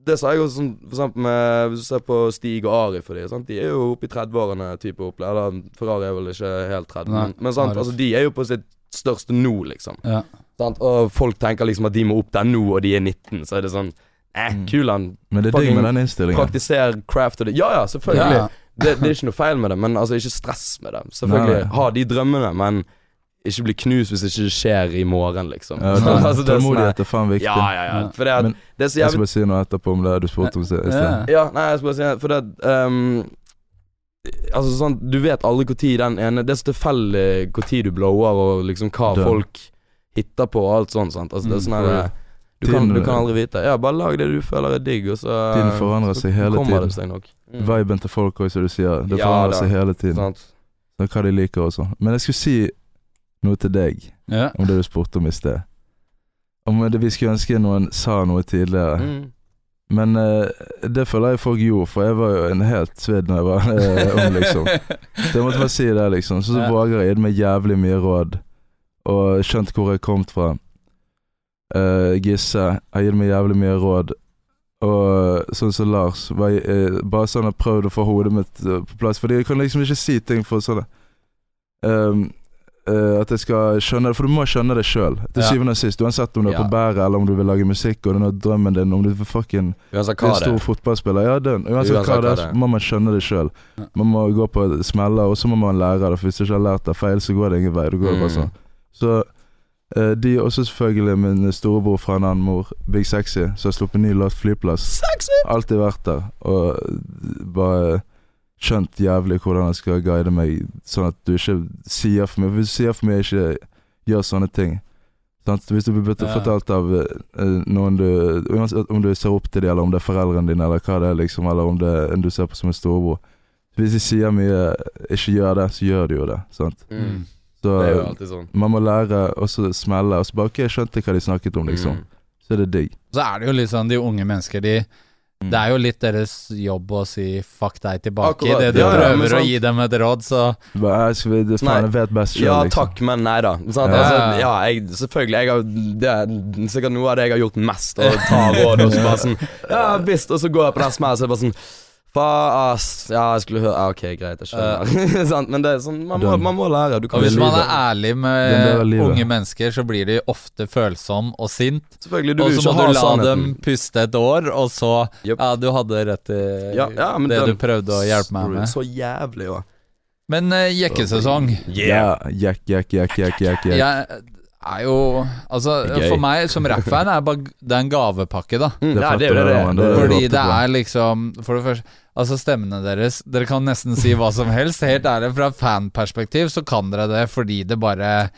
det sa jeg også sånn, for eksempel med Hvis du ser på Stig og Ari for de, sant? De er jo oppe i 30-årene type opplegg. Eller Ferrari er vel ikke helt 30, Nei, men, men sant? Altså, de er jo på sitt største nå, liksom. Ja. Sant? Og folk tenker liksom at de må opp der nå, og de er 19. Så er det sånn Eh, Mm. kulan. Men det er digg med den innstillingen. Praktiser craft og det. Ja ja, selvfølgelig. Ja. Det, det er ikke noe feil med det, men altså ikke stress med det. Selvfølgelig, Nei. ha de drømmene, men ikke bli knust hvis ikke det skjer i morgen, liksom. Ja, [LAUGHS] Altså, det er sånn Tålmodighet er faen viktig. Ja, ja, ja. For det, er, Men det er så Jeg skal bare si noe etterpå om det du spurte om i sted. Ja. Ja, nei, jeg skal bare si For det um, Altså sånn Du vet aldri når den ene Det er så tilfeldig når du blower, og liksom hva Dønn. folk hitter på, og alt sånt. Sant? Altså, det er Mm, sånn her du kan, du kan aldri vite. Ja, bare lag det du føler er digg, og så Tiden forandrer så seg hele kommer tiden. det seg nok. Mm. Viben til folk òg, som du sier. Det Ja, forandrer da. seg hele tiden. Sant? Så hva de liker og sånn. Men jeg skulle si noe til deg Ja. om det du spurte om i sted. Om det vi skulle ønske noen sa noe tidligere. Mm. Men uh, det føler jeg folk gjorde, for jeg var jo en helt svidd når jeg var uh, ung, liksom. [LAUGHS] Så jeg måtte bare si det, liksom. Så, så Ja. våger jeg gitt meg jævlig mye råd, og skjønt hvor jeg kom fra. Uh, Gisse har gitt meg jævlig mye råd. Og sånn som Lars var, uh, Bare sånn har prøvd å få hodet mitt på plass. Fordi jeg kan liksom ikke si ting for sånn ehm, eh, At jeg skal skjønne det, for du må skjønne det sjøl. Til Ja. syvende og sist. Uansett om du er på bæret, eller om du vil lage musikk, og den er drømmen din, om du vil fucking Uansett hva stor er. fotballspiller. Ja, den. Uansett, Uansett hva det er, må man skjønne det sjøl. Man må gå på smeller, og så må man lære det. For hvis du ikke har lært det feil, så går det ingen vei. Du går mm. bare sånn. Så uh, de også selvfølgelig min storebror fra en annen mor, Big Sexy, som har sluppet ny låt 'Flyplass'. Sexy! Alltid vært der, og bare skjønt jævlig hvordan jeg skal guide meg, sånn at du ikke sier for mye. Hvis du sier for mye, ikke gjør sånne ting, Sant? Hvis du blir Ja. fortalt av eh, noen du Uansett om du ser opp til dem, eller om det er foreldrene dine, eller hva det er, liksom, eller om det er en du ser på som en storebror. Hvis de sier mye 'ikke gjør det', så gjør de jo det. Sant? Mm. Så Det er jo alltid sånn. man må lære og så smelle, og så bare 'ok, jeg skjønte hva de snakket om', liksom. Mm. Så er det digg. Så er det jo litt sånn, de unge mennesker, de Mm. Det er jo litt deres jobb å si 'fuck deg' tilbake. Akkurat. Idet du Ja, ja, prøver å gi dem et råd, så det, Nei. faen, vet best sjøl, Ja liksom. takk, men nei da. Sant? Ja. Altså, ja, jeg, selvfølgelig. Jeg har, det er sikkert noe av det jeg har gjort mest, å ta råd og så bare sånn [LAUGHS] Ja visst, og så går jeg på den smellen, så er det bare sånn Faen. Ja, jeg skulle høre ja, Ok, greit, jeg skjønner. Uh, [LAUGHS] Men det er sånn, man må, man må lære. Du kan Og hvis man er ærlig med unge mennesker, så blir de ofte følsom og sint. Selvfølgelig, du Og så må du la sannheten. dem puste et år, og så yep. Ja, du hadde rett i Ja, ja, men det den- du prøvde å hjelpe meg med. Så jævlig, jo. Men uh, jekkesesong Yeah. Jekk, jekk, jekk, jekk, jekk. jack. Jeg er jo Altså, Gøy. for meg som rappfan er bare Det er en gavepakke, da. Mm, Det er, det er det. er, det, er Fordi det er liksom For det første Altså stemmene deres Dere kan nesten si hva som helst. Helt ærlig, fra fanperspektiv så kan dere det fordi det bare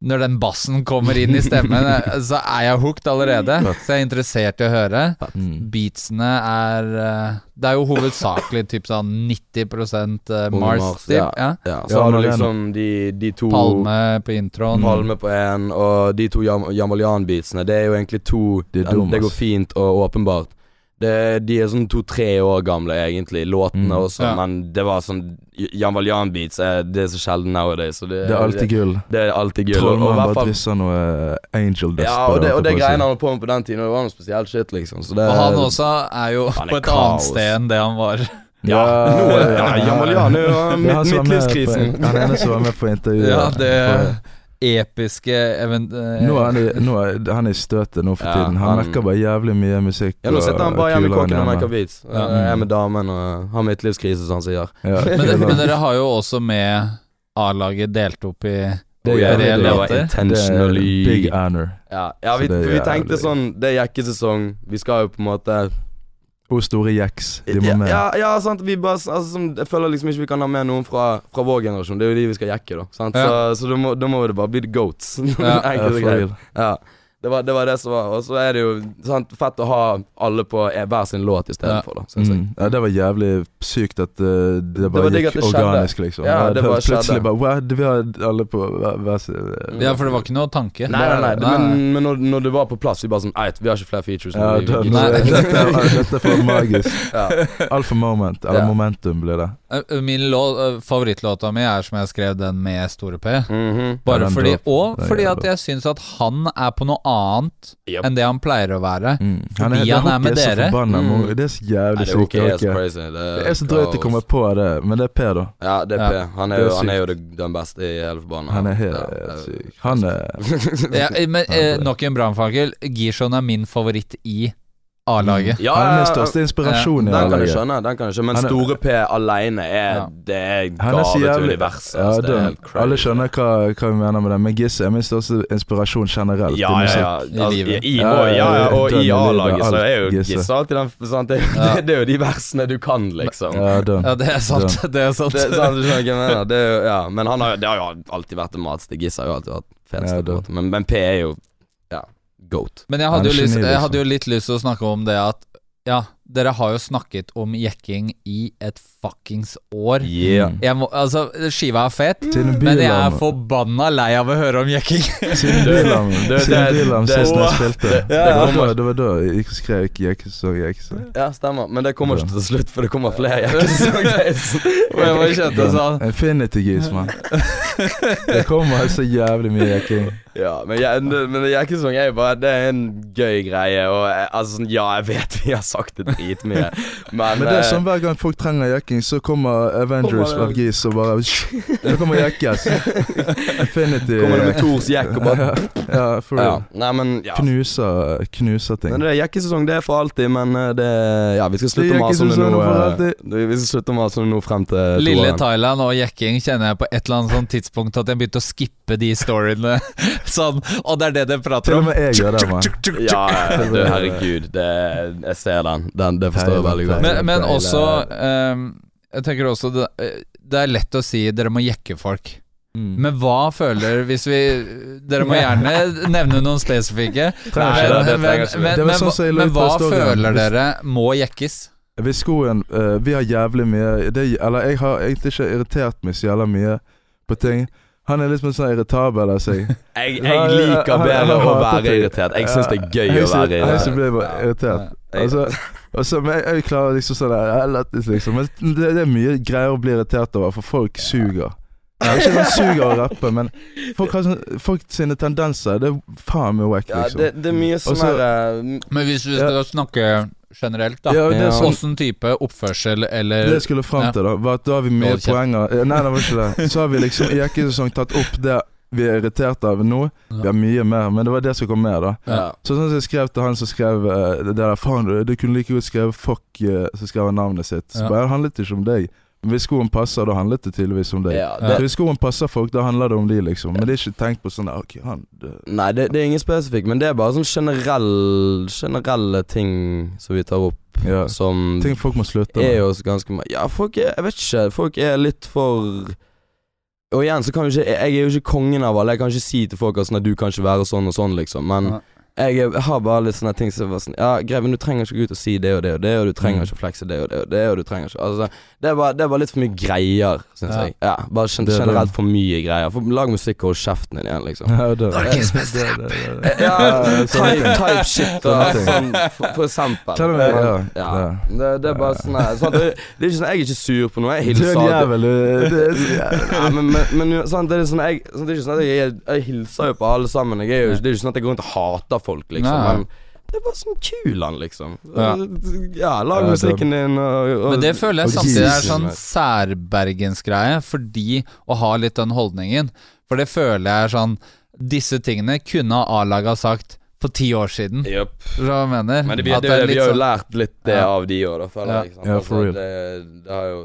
Når den bassen kommer inn i stemmen, så er jeg hooked allerede. Så jeg er interessert i å høre. Mm. Beatsene er eh, Det er jo hovedsakelig typ sånn 90 eh, Mars. Mars, ja. ja. ja, så har du liksom de, de to Palme på introen. Palme på én, og de to Jam Jamalian-beatsene. Det er jo egentlig to Det, Det går fint og åpenbart. Det, de er sånn to-tre år gamle, egentlig, låtene Mm. også, Ja. men det var sånn Jan Valjan-beats er det er så sjelden nowadays. Det, Det er alltid gull. det er alltid gull. I bare fall- drysser noe angel dust Ja, på og det, og det greiene han holdt på med på den tiden, det var noe spesielt shit, liksom. Så det, Og han også er jo er på et kaos. annet sted enn det han var. Ja, nå er ja, Jan Valjan midt, var midtlivskrisen. Han ene som var med på intervjuet. Ja, det For- episke event... eh, Nå er han, i, nå er, han er i støtet nå for Ja, tiden. Han, han- mekker bare jævlig mye musikk. Ja, nå sitter han bare hjemme i kåken og merker beats. Ja. Jeg er med damen og har midtlivskrise, som han sier. Ja, [LAUGHS] men, det, men dere har jo også med A-laget delt opp i Det er det, det var. Det intentionally big honor. Ja, ja vi, det vi tenkte sånn Det er jekkesesong. Vi skal jo på en måte Og store jacks. De må med. ja, ja, sant. Vi bare, altså, jeg føler liksom ikke vi kan ha med noen fra, fra vår generasjon. Det er jo de vi skal jekke, da. Sant? Ja. Så, så da, må, da må det bare bli the goats. [LAUGHS] Ja, Ja, for real. Ja. Det var, det var det som var. Og så er det jo sant, fett å ha alle på e- hver sin låt Ja. istedenfor, da, syns jeg. Mm. Ja, det var jævlig sykt at uh, det bare det gikk organisk, liksom. Ja, det bare Plutselig bare wow, Vi har alle på hver, sin Ja, for det var ikke noe tanke. Nei, nei, nei, nei. men, men når, når det var på plass, vi bare sånn Eit, vi har ikke flere features. Ja, vi- vi det, nei, [LAUGHS] dette, er- dette for magisk. [LAUGHS] ja. Alfa moment, eller Ja. momentum blir det. Eh, Min eh, favorittlåta mi er som jeg skrev den med store P. Mhm. Bare fordi, og fordi at jeg syns at han er på noe annet Yep. enn det han pleier å være. Mm. Fordi det han er med så dere. forbanna Mm. Det er så jævlig det er sykt. ikke helt hooket. crazy. Det er så drøyt å komme på det, men det er P, da. Ja, det er Ja. P. Han er er jo, han er jo den beste i hele forbanna. Han er helt Ja, syk. Han er [LAUGHS] Ja, eh, men eh, nok en brannfakkel. Gishon er min favoritt i A-laget. Ja, Han er ja. største inspirasjon i Den kan jeg A-laget. skjønne, den kan jeg skjønne. men er- Store P aleine er Ja. Det er gave til universet. ja, altså, det er helt crazy. Alle skjønner hva, hva vi mener med det, men Gisse er min største inspirasjon generelt. Ja, i ja, musikk. ja. I Altså, livet. i, Ja, og, ja, ja, og i i A-laget så er jo. Gisse alltid den sant? Det, Ja. det, det er jo de versene du kan, liksom. Ja, det er sant. Det er sant. Det, er sant, du skjønner hva jeg mener. Det er jo, ja. Men han har, det har jo alltid vært det matste. Gisse har jo alltid vært fetest. Ja, men, men P er jo ja, goat. Men jeg hadde, jo lyst, jeg liksom. hadde jo litt lyst til å snakke om det at Ja, dere har jo snakket om jekking i et fuckings år. Yeah. Jeg må, altså, skiva er fet, mm. men jeg er forbanna lei av å høre om jekking. Siden Bylarm [LAUGHS] sist jeg spilte. det- var da- det var da jeg skrev Jekkesong, Jekkesong. Ja, stemmer. Men det kommer ikke til slutt, for det kommer flere [LAUGHS] kjente sånn Infinity Geese, mann. Det kommer så jævlig mye jekking. Ja, men, jeg, men jekkesong er jo bare Det er en gøy greie. Og jeg, altså sånn, Ja, jeg vet vi har sagt det dritmye, [LAUGHS] men, Men det er eh, sånn hver gang folk trenger jekking, så kommer Avengers av Geese og bare [LAUGHS] Så kommer jekkes. Infinity Kommer det med Thors jekk og bare [LAUGHS] Ja, for ja. real. Nei, men ja. Knuser, knuser ting. Men det er jekkesesong, det er for alltid, men eh, det Ja, vi skal slutte å mase om det nå. eh. Vi skal slutte å mase om det nå frem til Lille. Thailand og jekking kjenner jeg på et eller annet sånn tidspunkt at jeg begynte å skippe de storyene. sånn, og det er det dere prater om. Til og med jeg gjør det, mann. Ja, ja, du, herregud. Det, jeg ser den. Den det forstår jeg veldig godt. Men, men også um, Jeg tenker også det, eh, det er lett å si dere må jekke folk. Mm. Men hva føler Hvis vi Dere må gjerne [LAUGHS] nevne noen spesifikke. Men, men, men, sånn jeg men hva føler dere må jekkes? Hvis skoen uh, Vi har jævlig mye det, Eller jeg har egentlig ikke irritert meg så jævla mye på ting. Han er litt sånn irritabel av seg. [LAUGHS] Jeg, jeg liker bedre å være irritert. Jeg syns det er gøy å være Jeg irritert. blir irritert. Jeg- Altså, så, men jeg, jeg klarer liksom sånn der jeg er liksom. Men det, det er mye greier å bli irritert over, for folk suger. Ja, ikke sånn suger å rappe, men folk, har sånn, folk sine tendenser Det er faen meg wack, Ja, liksom. det, det er mye sånn Og så- her eh, Men hvis vi skal snakke generelt, da. Ja, det er Ja. sånn Åssen type oppførsel eller Det jeg skulle fram til, da, var at da har vi mye poenger Nei, det var ikke det. Så har vi liksom i jekkesesong tatt opp det vi er irritert av nå. Vi har mye mer, men det var det som kom med, da. ja. Så sånn som jeg skrev til han som skrev eh, det der Faen, du, du kunne like godt skrevet 'fuck', eh, så skrev han navnet sitt. Så Ja. bare, det handlet ikke om deg. Hvis skoen passer, da handlet det tydeligvis om deg. Ja, det, Hvis skoen passer folk, da handler det om de, liksom. Men det er ikke tenkt på sånn der, Ok, han det, Nei, det, det er ingen spesifikk, men det er bare sånn generell, generelle ting som vi tar opp, Ja. som Ting folk må slutte er jo ganske Ja, folk er Jeg vet ikke. Folk er litt for Og igjen så kan jo ikke Jeg er jo ikke kongen av alle. Jeg kan ikke si til folk at sånn at du kan ikke være sånn og sånn, liksom. Men Ja. jeg, er- jeg har bare litt sånne ting som var sånn Ja, Greven, du trenger ikke gå ut og si det og det og det, og du trenger Mm. ikke flekse det og det og det, og du trenger ikke Altså, det bare, det var litt for mye greier, syns Ja. jeg. Ja, bare gen Det er det. generelt for mye greier. For Lag musikk og hold kjeften din igjen, liksom. [LAUGHS] Norges beste det. Ja, [LAUGHS] type, type shit og sånn, for, for eksempel. Med, ja, ja. ja. Det, det er bare sånn sånn det, det er ikke sånn Jeg er ikke sur på noe. Jeg Du er hilser en alltid- [LAUGHS] er men, men, men det er sånn jeg, sånn, Det er ikke sånn at jeg, jeg hilser jo på alle sammen. Jeg er jo, det er ikke sånn at jeg går rundt og hater folk, liksom. Nei. Men det var sånn kul han, liksom. Ja. Ja, lag musikken din og, og Men det føler jeg samtidig er sånn særbergensgreie, fordi å ha litt den holdningen. For det føler jeg er sånn Disse tingene kunne A-laget ha sagt for ti år siden. Yep. Hva jeg mener? Men det, det, er vi har jo sånn- lært litt det Ja. av de òg, da, Ja. Liksom. Ja, for Altså, real. Det, det har jo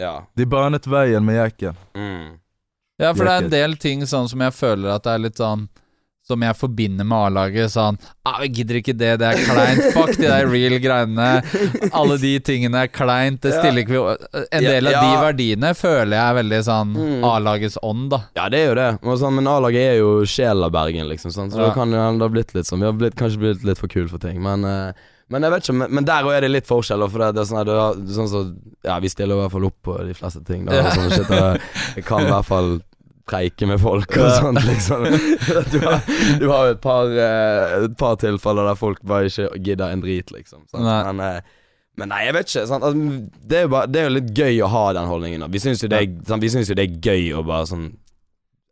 Ja. De banet veien med jekken. Mm. Ja, for det er en del ting sånn som jeg føler at det er litt sånn Som jeg forbinder med A-laget. Sånn ah, 'Jeg gidder ikke det, det er kleint. Fuck de der real greiene. Alle de tingene er kleint. Det stiller ikke vi En del av de verdiene føler jeg er veldig sånn Mm. A-lagets ånd, da. Ja, det er jo det. Sånn, men A-laget er jo sjelen av Bergen, liksom. Sånn, Så Ja. da kan det ha blitt litt sånn Vi har blitt, kanskje blitt litt for kule for ting, men eh, men jeg vet ikke, men, men der òg er det litt forskjell. For det, det er sånn, at du sånn så, Ja, vi stiller i hvert fall opp på de fleste ting. Da, sånn shit, det, kan i hvert fall preike med folk og sånt, liksom. [LAUGHS] Du har, du har et par, eh, et par tilfeller der folk bare ikke gidder en drit, liksom. Sant? Nei. Men, eh, men nei, jeg vet ikke. Sant? Altså, det, er bare, det er jo litt gøy å ha den holdningen. Vi syns jo, det sant? vi syns jo det er gøy å bare sånn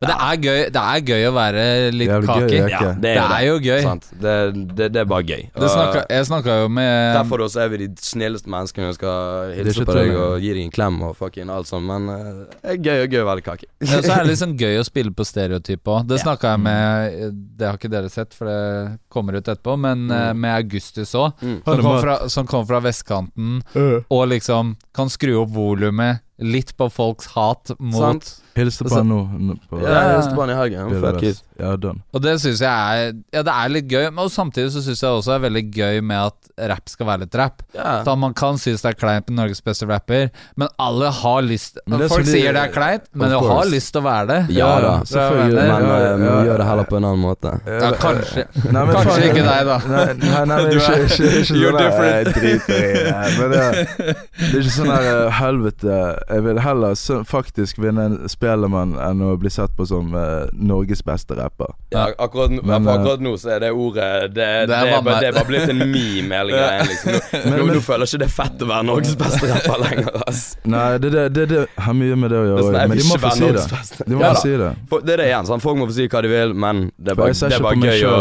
Men det er gøy, det er gøy å være litt Jævlig gøy, kaki. ja. Ja, ikke. det Det er, er jo gøy. Sant? Det, det, det er bare gøy. Det snakka, jeg snakka jo med Derfor også er vi de snilleste menneskene som skal Det er hilse ikke på deg tull, og gi deg en klem og fucking alt sånt, men eh, det er gøy og gøy å være kake. Ja, så er det liksom gøy å spille på stereotyp òg. Det snakka jeg med Det har ikke dere sett, for det kommer ut etterpå, men eh, Mm. med Augustus òg. Mm. Som, kom fra- som kom fra vestkanten, og liksom kan skru opp volumet litt på folks hat mot Sant? Hilste på Altså- han nå. på, Ja, jeg hilste på han i helgen. Fett. Ja, done. Og det syns jeg er Ja, det er litt gøy, men samtidig så syns jeg også det er veldig gøy med at rapp skal være litt rapp. Ja. Så man kan synes det er kleint med Norges beste rapper, men alle har lyst Men det Folk de- sier det er kleint, men du har lyst til å være det. Ja da, selvfølgelig. Men Ja, eh, ja, ja. gjør det heller på en annen måte. Ja, kanskje. [LAUGHS] Nei, men Kanskje faen- ikke deg, da. Nei, nei, nei men [LAUGHS] Du ikke, ikke, ikke [LAUGHS] You're sånn der, different. jeg driter i det. Men det, det er ikke sånn her eh, helvete Jeg vil heller faktisk vinne en Spelemann enn å bli sett på som uh, Norges beste rapper. Ja, akkurat, Men, for eh, akkurat nå så er det ordet Det, det, Det er bare, det er bare blitt en meme, [LAUGHS] hele greia. Liksom. Nå, [LAUGHS] Men- nå, men- nå føler ikke det er fett å være Norges beste rapper lenger. Ass. Nei, det, det, det, det har mye med det å gjøre. sånn, Men de må få si det. De må Ja si det. For, det er det igjen, sant? folk må få si hva de vil, men det er bare, det er bare gøy å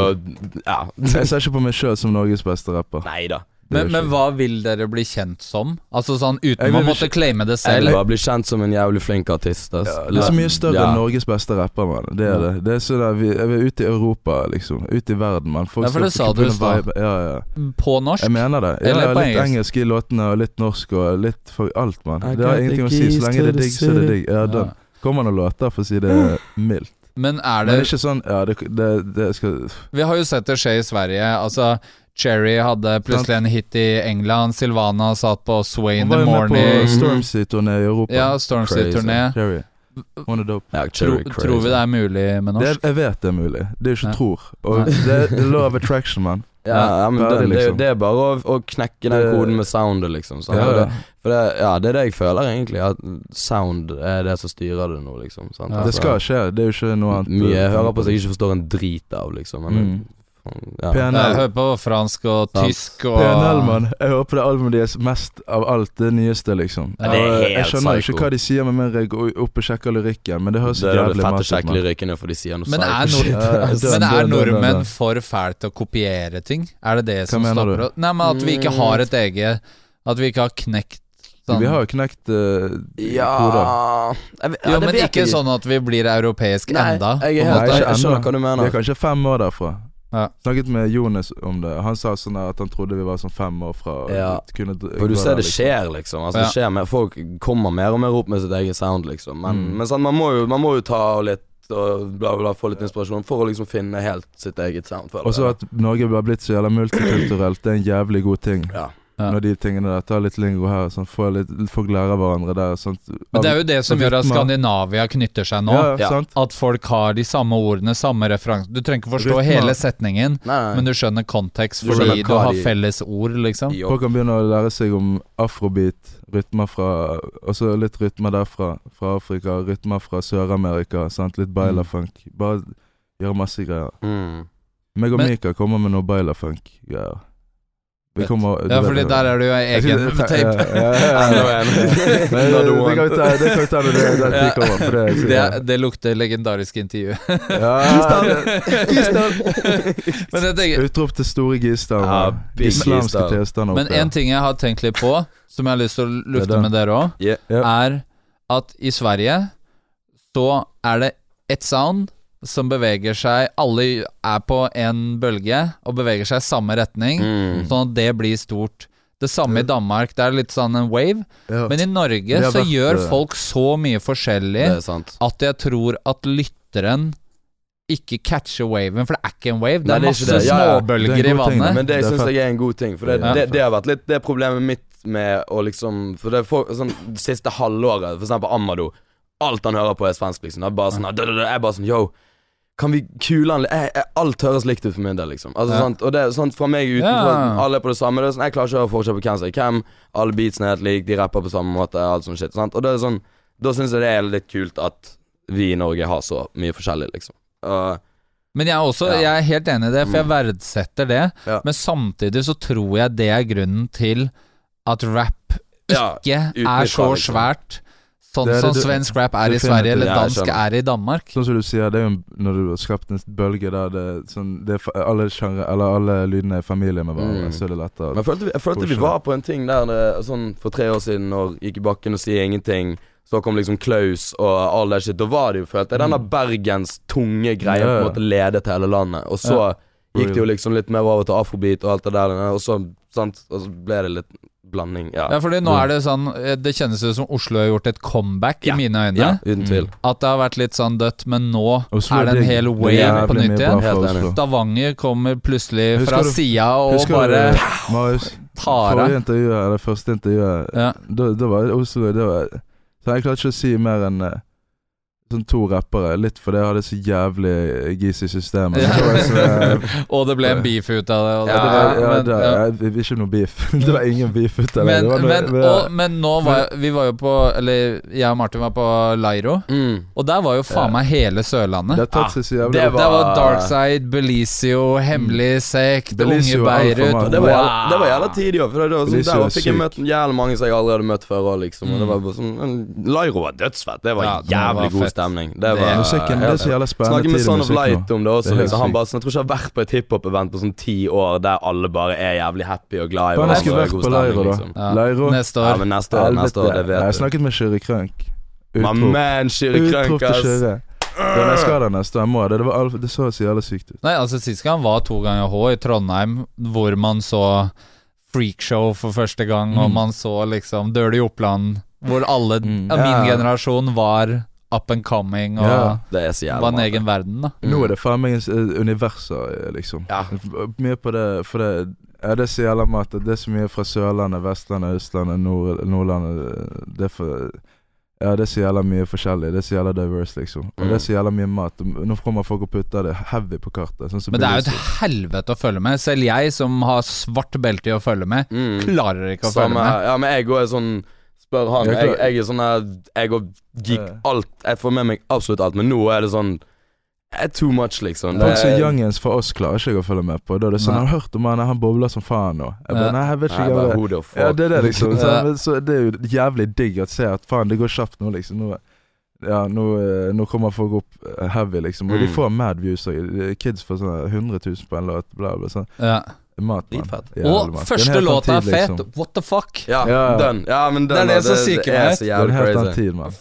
Ja. [LAUGHS] Jeg ser ikke på meg sjøl som Norges beste rapper. Nei da. Men, men hva vil dere bli kjent som? Altså sånn uten å måtte claime det selv. Jeg vil bare bli kjent som en jævlig flink artist. Altså. Ja, det er så mye større Ja. enn Norges beste rapper, mann. Det er det. Det er sånn der, vi, er ute ut i Europa, liksom. Ute i verden, mann. Folk Ja, for det sa du i stad. Ja, ja. På norsk? Jeg mener det. Ja, Eller ja, på litt engelsk? engelsk i låtene, og litt norsk, og litt for alt, mann. Det har ingenting å si. Så lenge det er digg, så er det digg. Ja, Ja. kommer noen låter, for å si det mildt. Men er det, Men det det er ikke sånn Ja, det, det, det skal Vi har jo sett det skje i Sverige. Altså Cherry hadde plutselig en hit i England. Silvana satt på Sway in Hun the var med Morning. på Stormzy-turné i Europa. Ja, Stormzy-turné. Hun er dope. Ja, Tro, tror vi det er mulig med Det, norsk? jeg vet det er mulig. Det er jo ikke Ja. tror. Og det er law of attraction, man. [LAUGHS] Ja, ja, men det, det, det, liksom? det er bare å, å knekke den koden med soundet, liksom. sant? Ja, ja. det, for det, ja, det er det jeg føler, egentlig. At sound er det som styrer det nå, liksom. Sant? Ja. Det skal skje. Det er jo ikke noe annet. Mye jeg hører på som jeg ikke forstår en drit av, liksom. Men, Mm. Ja. Jeg hører på fransk og Sans. tysk og PNL, mann. Jeg hører på det albumet deres mest av alt, det nyeste, liksom. Ja, det er helt jeg skjønner psycho. ikke hva de sier, med mer jeg går opp og sjekker lyrikken, men det høres Det jævlig fette ut, lyrikken, for de sier noe Men er, nord men er nordmenn for fæle til å kopiere ting? Er det det som stopper oss? Nei, men at vi ikke Mm. har et eget At vi ikke har knekt sånn Vi har jo knekt uh, Ja, koder. ja Jo, men ikke jeg sånn at vi blir europeisk Nei, enda. jeg, er jeg, ikke skjønner hva du mener. Vi er kanskje fem år derfra. Ja. Snakket med Jonas om det. Han sa sånn at han trodde vi var sånn fem år fra Ja. kunne For du ser det liksom. skjer, liksom. Altså, Ja. det skjer mer, folk kommer mer og mer opp med sitt eget sound, liksom. Men, Mm. men sånn, man, må jo, man må jo ta litt og bla, bla, få litt inspirasjon for å liksom finne helt sitt eget sound. Og så at Norge har blitt så jævla multikulturelt, det er en jævlig god ting. ja. Ja. Når de tingene der tar litt lingo her, sånn, får litt, folk lærer hverandre der. Sånn, Men det er jo det som gjør at. Skandinavia knytter seg nå. Ja, Ja. At folk har de samme ordene, samme referanse. Du trenger ikke forstå Rytmer. hele setningen, Nei, nei. men du skjønner kontekst Du fordi skjønner du har de- felles ord, liksom. Folk kan begynne å lære seg om afrobeat, rytmer fra Altså litt rytmer derfra, fra Afrika, rytmer fra Sør-Amerika, sant? litt bailafunk. Bare gjøre masse greier. Mm. Meg og Men- Mika kommer med noe bailafunk-greier. Vi kommer Ja, for der er [LAUGHS] det jo egen på tape. Det, det kan vi ta det kan vi ta når det kommer. Det, er- Det, det lukter legendarisk intervju. Gistan! [LAUGHS] Men Utrop til store Gistan. Ja, Islamske tilstander Men én en ting jeg har tenkt litt på, som jeg har lyst til å lufte med dere òg, er at i Sverige så er det ett sound som beveger seg Alle er på en bølge og beveger seg i samme retning, Mm. sånn at det blir stort. Det samme i Danmark. Det er litt sånn en wave. Ja. Men i Norge så vært, gjør eh, folk så mye forskjellig at jeg tror at lytteren ikke catcher waven, for det er ikke en wave. Det Nei, er det er masse det. Ja, ja. småbølger er i vannet. ting. Men det Det syns jeg er en god ting. For det, Ja. det, det har vært litt det problemet mitt med å liksom For det er sånn siste halvåret, for eksempel Amado. Alt han hører på er svensk, liksom. Det er bare sånn, Jeg er bare sånn Yo, kan vi kule han? Jeg- jeg- Alt høres likt ut for min del, liksom. Altså, Ja. sant? Og det er sånn fra meg utenfor Ja. Alle er på det samme. Det er sånn, Jeg klarer ikke å høre forskjell på hvem som er hvem. Alle beatsene er helt like, de rapper på samme måte, alt sånn shit. Sant? Og det er sånn Da syns jeg det er litt kult at vi i Norge har så mye forskjellig, liksom. Uh, Men jeg er også Ja. Jeg er helt enig i det, for jeg Mm. verdsetter det. Ja. Men samtidig så tror jeg det er grunnen til at rap ikke ja, er så liksom. svært. Sånn Det er som svensk rap er i. Sverige, eller dansk skjønner. er i Danmark. Sånn som du sier, det er jo når du har skapt en bølge der det, sånn, det er, alle genre, eller alle lydene er familie med hverandre, Mm. så er det lettere. Men jeg følte, vi, jeg følte vi var på en ting der det, sånn for tre år siden, når gikk i bakken og sier ingenting. Så kom liksom Klaus og all det shit. Da var det jo, følte jeg, den der Bergens tunge greia på en måte ledet hele landet. Og så gikk det jo liksom litt mer over til afrobeat og alt det der, og så, sant, og så ble det litt blanding. Ja, Ja, fordi nå er det sånn eh, Det kjennes ut som Oslo har gjort et comeback, Ja. i mine øyne. ja uten tvil. At det har vært litt sånn dødt, men nå Oslo er det en hel Det wave jævlig på nytt igjen. Stavanger kommer plutselig Husker fra sida og Husker bare du, Marius, tar av. eller første intervjuet, Ja. da, da var Oslo det var, Så jeg klarte ikke å si mer enn eh, Sånn to rappere, litt fordi jeg hadde så jævlig gis i systemet. Det var [LAUGHS] Og det ble en beef ut av det. Og ja, det var, ja, men, det, ja. jeg- Ikke noe beef. [LAUGHS] Det var ingen beef ut av det. Men, det var noe, men, og, men nå var Vi var jo på Eller jeg og Martin var på Lairo, Mm. og der var jo faen meg hele Sørlandet. Det har tatt seg så jævlig det opp. Det var var- Darkside, Belizio, Hemmelig sekt, Unge Beirut. det var, wow. det var jævla tidlig òg, for det var sånn, der er fikk jeg møtt jævlig mange som jeg aldri hadde møtt før Liksom, mm. Og det Mm. var bare sånn Lairo var dødsfett. Det var Ja, jævlig god fett. Stemning. Det Det- var Musikken, det er så jævla spennende Snakker med Son of. Light om det også. Det liksom. Han bare sånn, Jeg tror ikke jeg har vært på et hiphop-event på sånn ti år der alle bare er jævlig happy og glad i hverandre. jeg skulle vært på Leiro, da. liksom. Ja. Leiro. Neste Ja, år. men neste år, neste år, det Jeg har vet du. snakket med Kyrre Krønk. Utrop. til. Kyrre. Den jeg skal der neste år. Jeg må det. Det, var alt, det så så jævlig sykt ut. Nei, altså Sist gang var to ganger H i Trondheim, hvor man så freakshow for første gang, og Mm. man så liksom Dirty Oppland, hvor alle Mm. ja, min Ja. generasjon var up and coming og Ja. Det er så jævlig var en egen verden, da. Nå er det faen meg universer, liksom. Ja. Mye på det, for det ja, det så jævla mat. det er så mye fra Sørlandet, Vestlandet, Østlandet, Nord, Nordlandet Det er for Ja, det er så jævla mye forskjellig. Det er så jævla diverse, liksom. Og Mm. det er så jævla mye mat. Nå kommer folk og putter det heavy på kartet. Sånn som Men det er jo et helvete å følge med. Selv jeg som har svart belte i å følge med, Mm. klarer ikke å Samme følge med. Ja, men jeg går er sånn Spør han. Jeg Jeg, er sånn her Jeg og geek alt. Jeg får med meg absolutt alt, men nå er det sånn er Too much, liksom. Folk som youngins for oss klarer ikke jeg å følge med på. Da er det sånn Nei. 'Har du hørt om han? Han bobler som faen nå.' Jeg bare, Nei, jeg vet Nei, ikke bare the fuck. Ja, det er det, liksom. Så, men, så det er jo jævlig digg å se at faen, det går kjapt nå, liksom. Nå, ja, nå, eh, nå kommer folk opp eh, heavy, liksom. Og de Mm. får mad views òg. Kids får sånn 100 000 på en låt. Bla, bla, sånn. Ja. Mat, mann. Og første låta er fet. liksom. What the fuck? Ja, Ja. done. Ja, men Det er det som syker meg er ut. så Det er en helt tid, mann.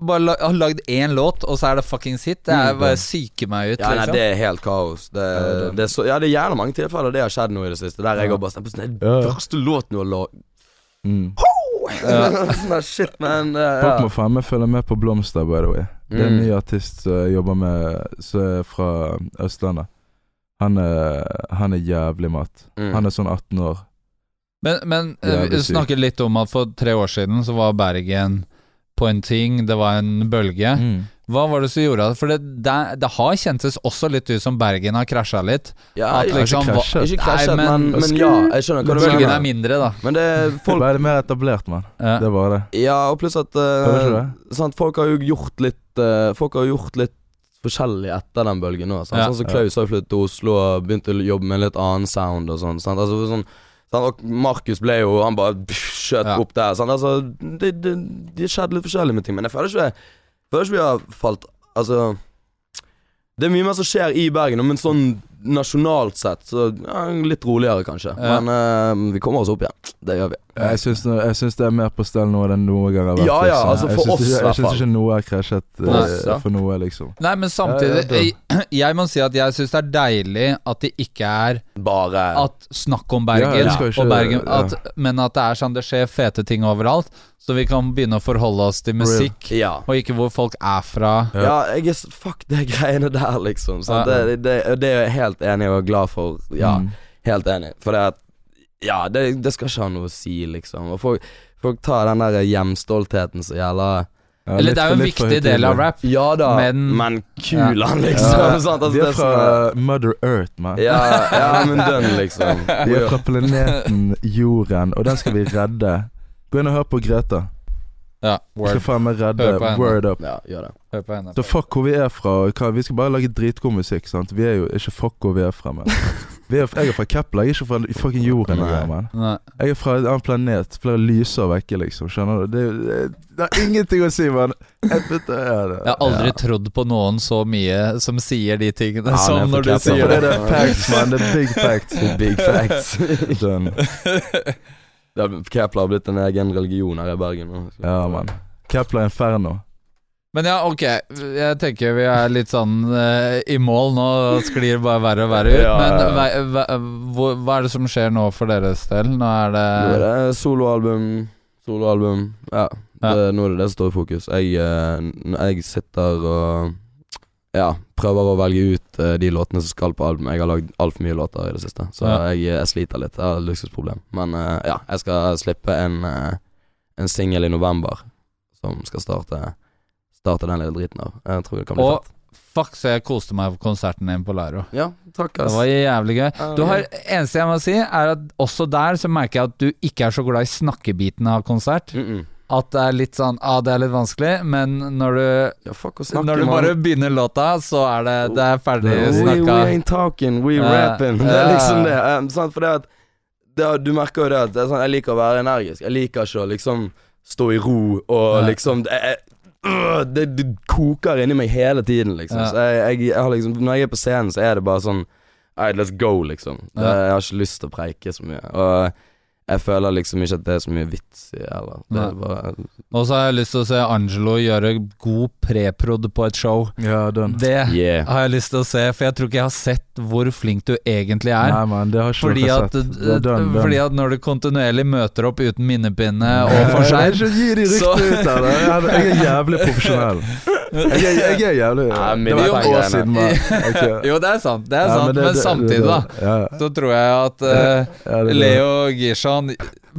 Bare har lagd én låt, og så er det fuckings hit. Det er Mm, bare syker meg ut, Ja, nei, liksom. det er helt kaos. Det, Ja, det- det er så, ja, det er gjerne mange tilfeller det har skjedd nå i det siste. Der jeg Ja. har bare stemt på sånn Ja, Den ja. første låten du har lagd Mm. ja. [LAUGHS] shit, man. Ja. Folk må faen meg følge med på Blomster, by the way. Det er en Mm. ny artist som jeg jobber med, som er fra Østlandet. Han er, han er jævlig mat. Mm. Han er sånn 18 år. Men, men eh, vi snakket litt om at for tre år siden så var Bergen på en ting, det var en bølge. Mm. Hva var det som gjorde det? For det, det, det har kjentes også litt ut som Bergen har krasja litt. Ja, At liksom ikke krasjet. ikke krasjet, Nei, men, men men ja, jeg skjønner hva du Bølgen er mindre, da. Men det er [LAUGHS] Folk ble mer etablert, mann. Ja. Det bare det. Ja, og pluss at uh, sant, Folk har jo gjort litt uh, Folk har gjort litt forskjellig etter den bølgen nå. Sant? Ja. Sånn som Klaus har flyttet til Oslo og begynt å jobbe med litt annen sound og sånn. Sant? Altså, sånn? Og Markus ble jo Han bare skjøt Ja. opp der. Sant? Altså, det, det, det skjedde litt forskjellig med ting, men jeg føler ikke, jeg føler ikke vi har falt Altså Det er mye mer som skjer i Bergen, men sånn nasjonalt sett så ja, litt roligere, kanskje. Ja. Men uh, vi kommer oss opp igjen. Det gjør vi. Jeg syns, jeg syns det er mer på stell nå enn noen gang har vært. Ja, ja, altså, jeg for oss, ikke, Jeg syns ikke noe er krasjet eh, ja. for noe, liksom. Nei, men samtidig Ja, ja, jeg, jeg må si at jeg syns det er deilig at det ikke er Bare at snakk om Bergen, Ja, ikke- og Bergen ja. at, men at det er sånn det skjer fete ting overalt. Så vi kan begynne å forholde oss til musikk, Ja. og ikke hvor folk er fra. Ja, jeg er Fuck de greiene der, liksom. Ja. Det, det, det er jeg helt enig og glad for. Ja, Mm. helt enig. For det at Ja, det, det skal ikke ha noe å si, liksom. Og folk, folk tar den der hjemstoltheten så gjelder Ja, Eller litt det er jo en viktig del av rap. Ja da, Men- men, kul han, liksom. Ja, Sånn, Altså, De er fra sånn- Mother Earth, man. ja, ja, men den, liksom. [LAUGHS] De er fra planeten Jorden, og den skal vi redde. Gå inn og hør på Greta. Ja, word. skal faen meg redde. Word Up. Ja, gjør det. Hør på henne. Så fuck hvor vi er fra. vi skal bare lage dritgod musikk, sant. Vi er jo ikke fuck hvor vi er fra, men. Vi er, jeg er fra Kepler, jeg er ikke fra fucking jorden. Nei. Nei. Jeg er fra en annen planet, flere lyser vekke, liksom. Skjønner du? Det, det, det har ingenting å si, mann. Jeg, har aldri ja. trodd på noen så mye som sier de tingene Ja, som når du Kepler, sier det det. er facts, man. Det er big facts. Big facts. [LAUGHS] Done. [LAUGHS] Kepler har blitt en egen religion her i Bergen. Også. Ja, mann. Kepler Inferno. Men ja, ok. Jeg tenker vi er litt sånn uh, i mål nå. Sklir bare verre og verre ut. Ja, Men ja, ja. hva, hva, hva er det som skjer nå for deres del? Nå er det det soloalbum, soloalbum. Ja. Det, nå er det det som står i fokus. Jeg, eh, jeg sitter og ja, prøver å velge ut eh, de låtene som skal på album. Jeg har lagd altfor mye låter i det siste, så jeg, jeg sliter litt. Jeg har et luksusproblem. Men eh, ja, jeg skal slippe en, en singel i november som skal starte Starte den lille driten av. Jeg tror det kan bli Og fett. fuck, så jeg koste meg på konserten din på Lairo. Ja, takk, ass Det var jævlig gøy. Du har, eneste jeg må si, er at også der så merker jeg at du ikke er så glad i snakkebiten av konsert. Mm -mm. At det er litt sånn ah, det er litt vanskelig, men når du Ja, fuck snakke, Når du bare bare begynner låta, så er det, det er ferdig We- We, we ain't talking, we uh, rapping. Det er liksom det. Um, sant? For det at det, Du merker jo det at det sånn, jeg liker å være energisk. Jeg liker ikke å liksom stå i ro og uh. liksom det, er- øh, det, det koker inni meg hele tiden, liksom. Ja. Så jeg, jeg, jeg har liksom Når jeg er på scenen, så er det bare sånn Alright, let's go, liksom. Det, jeg har ikke lyst til å preike så mye. Og jeg føler liksom ikke at det er så mye vits i heller. Det er bare Og så har jeg lyst til å se Angelo gjøre god preprod på et show. Ja. Det Yeah. har jeg lyst til å se, for jeg tror ikke jeg har sett hvor flink du egentlig er. Nei, man, det har ikke Fordi at, sett. Det er done, done. fordi at når du kontinuerlig møter opp uten minnepinne og for Nei, seg de Så- ut av det. Jeg er- jævlig profesjonell. Jeg er, jeg er jævlig Ja, Det var et år siden, man. Ok. [LAUGHS] Jo, det er sant, det er Ja, sant. det- Men det- samtidig, da, så tror jeg at uh, Leo Gishan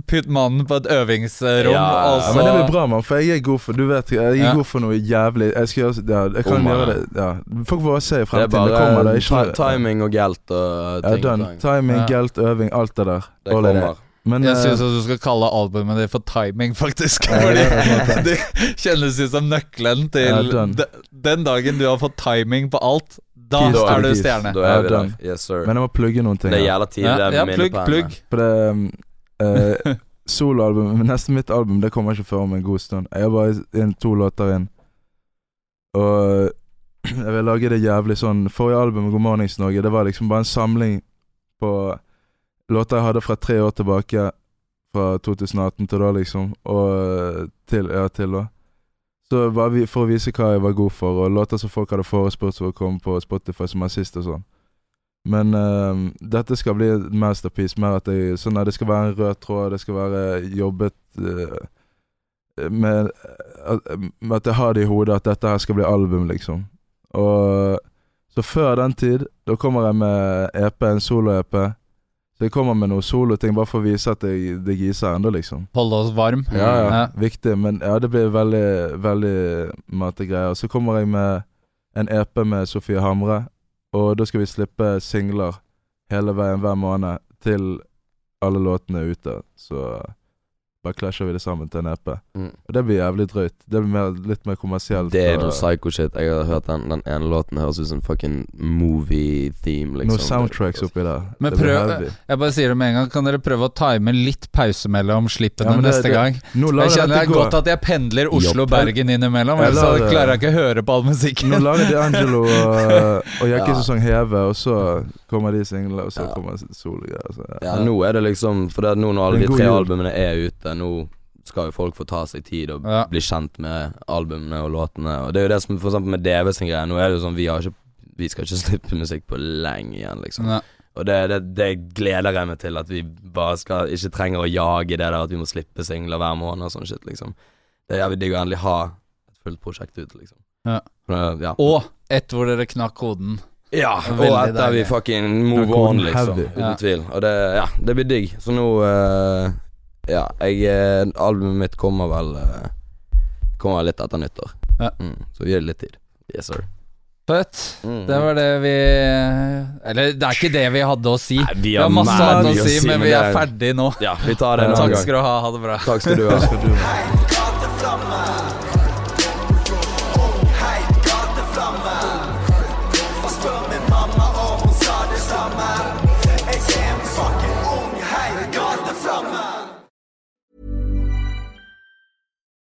putt mannen på et øvingsrom, Ja, og Ja, så men det blir bra, mann, for jeg er god for Du vet, jeg er Ja. god for noe jævlig Jeg skal gjøre ja, Jeg kan oh, gjøre det. Ja. Folk får bare se i Det er fremtiden. Det, bare kommer, det er ikke timing og gelt og Ja, ting. Ja, done. Timing, Ja. gelt, øving, alt det der. Det kommer. Det. Men Jeg eh, syns du skal kalle albumet ditt for timing, faktisk. Ja, Fordi det kjennes ut som nøkkelen til Ja, de, Den dagen du har fått timing på alt, da Keys er du keys. stjerne. Da Ja, er vi der. done. Yes, sir. men jeg må plugge noen ting. Det er jævla tid Ja, det plugg, plugg. Eh, Soloalbum [LAUGHS] Neste mitt album Det kommer ikke før om en god stund. Jeg har bare inn to låter inn. Og [CLEARS THROAT] jeg vil lage det jævlig sånn Forrige album, God Mornings Norge, det var liksom bare en samling på låter jeg hadde fra tre år tilbake. Fra 2018 til da, liksom. Og til, ja, til da. Så bare vi, for å vise hva jeg var god for, og låter som folk hadde forespurt som å komme på Spotify som assist og sånn. Men uh, dette skal bli et masterpiece. Mer at jeg, sånn at det skal være en rød tråd, det skal være jobbet uh, med, at, med at jeg har det i hodet at dette her skal bli album, liksom. Og så før den tid, da kommer jeg med EP, en solo-EP. Så jeg kommer med noen soloting bare for å vise at jeg, det giser ennå, liksom. Holde oss varm. Ja, ja, Ja. viktig. Men ja, det blir veldig, veldig mategreier. Så kommer jeg med en EP med Sofie Hamre, og da skal vi slippe singler hele veien hver måned til alle låtene er ute. Så bare clasher vi det sammen til en EP. Mm. Og det blir jævlig drøyt. Det blir mer, litt mer kommersielt. Det er noe psycho-shit. Jeg har hørt den, den ene låten høres ut som fucking movie-theme, liksom. Noen soundtracks oppi der. Men det prøv- Jeg bare sier det med en gang. Kan dere prøve å time litt pause mellom slippene Ja, det- neste det- gang? Nå lar Jeg kjenner det er godt at jeg pendler Oslo-Bergen innimellom, ellers så klarer jeg ikke å høre på all musikken. Nå lager Angelo og, og [LAUGHS] Ja. Jakkesesong Heve, og så kommer de singlene, og så Ja. kommer solgreier. Så, Ja, nå er det liksom For det er nå når alle de tre jul. albumene er ute, nå skal jo folk få ta seg tid og Ja. bli kjent med albumene og låtene. Og det er jo det som for eksempel med DV sin greie. Nå er det jo sånn vi har ikke Vi skal ikke [LAUGHS] slippe musikk på lenge igjen, liksom. Ja. Og det, det, det gleder jeg meg til, at vi bare skal ikke trenger å jage det der at vi må slippe singler hver måned og sånn shit, liksom. Det er jævlig digg å endelig ha et fullt prosjekt ute, liksom. Ja. Det- ja. Og et hvor dere knakk koden. Ja, og etter vi fucking move on, liksom. heavy. Uten Ja. tvil. Og det, ja, det blir digg. Så nå uh, Ja, jeg eh, Albumet mitt kommer vel uh, Kommer vel litt etter nyttår. Ja. Mm, så vi gir det litt tid. Yes, sir. Fett. Mm. Det var det vi Eller det er ikke det vi hadde å si. Nei, vi Vi har har masse å å si, men vi er er- ferdig nå. Ja, vi tar det en annen Takk skal du ha. Ha det bra. Takk skal du ha.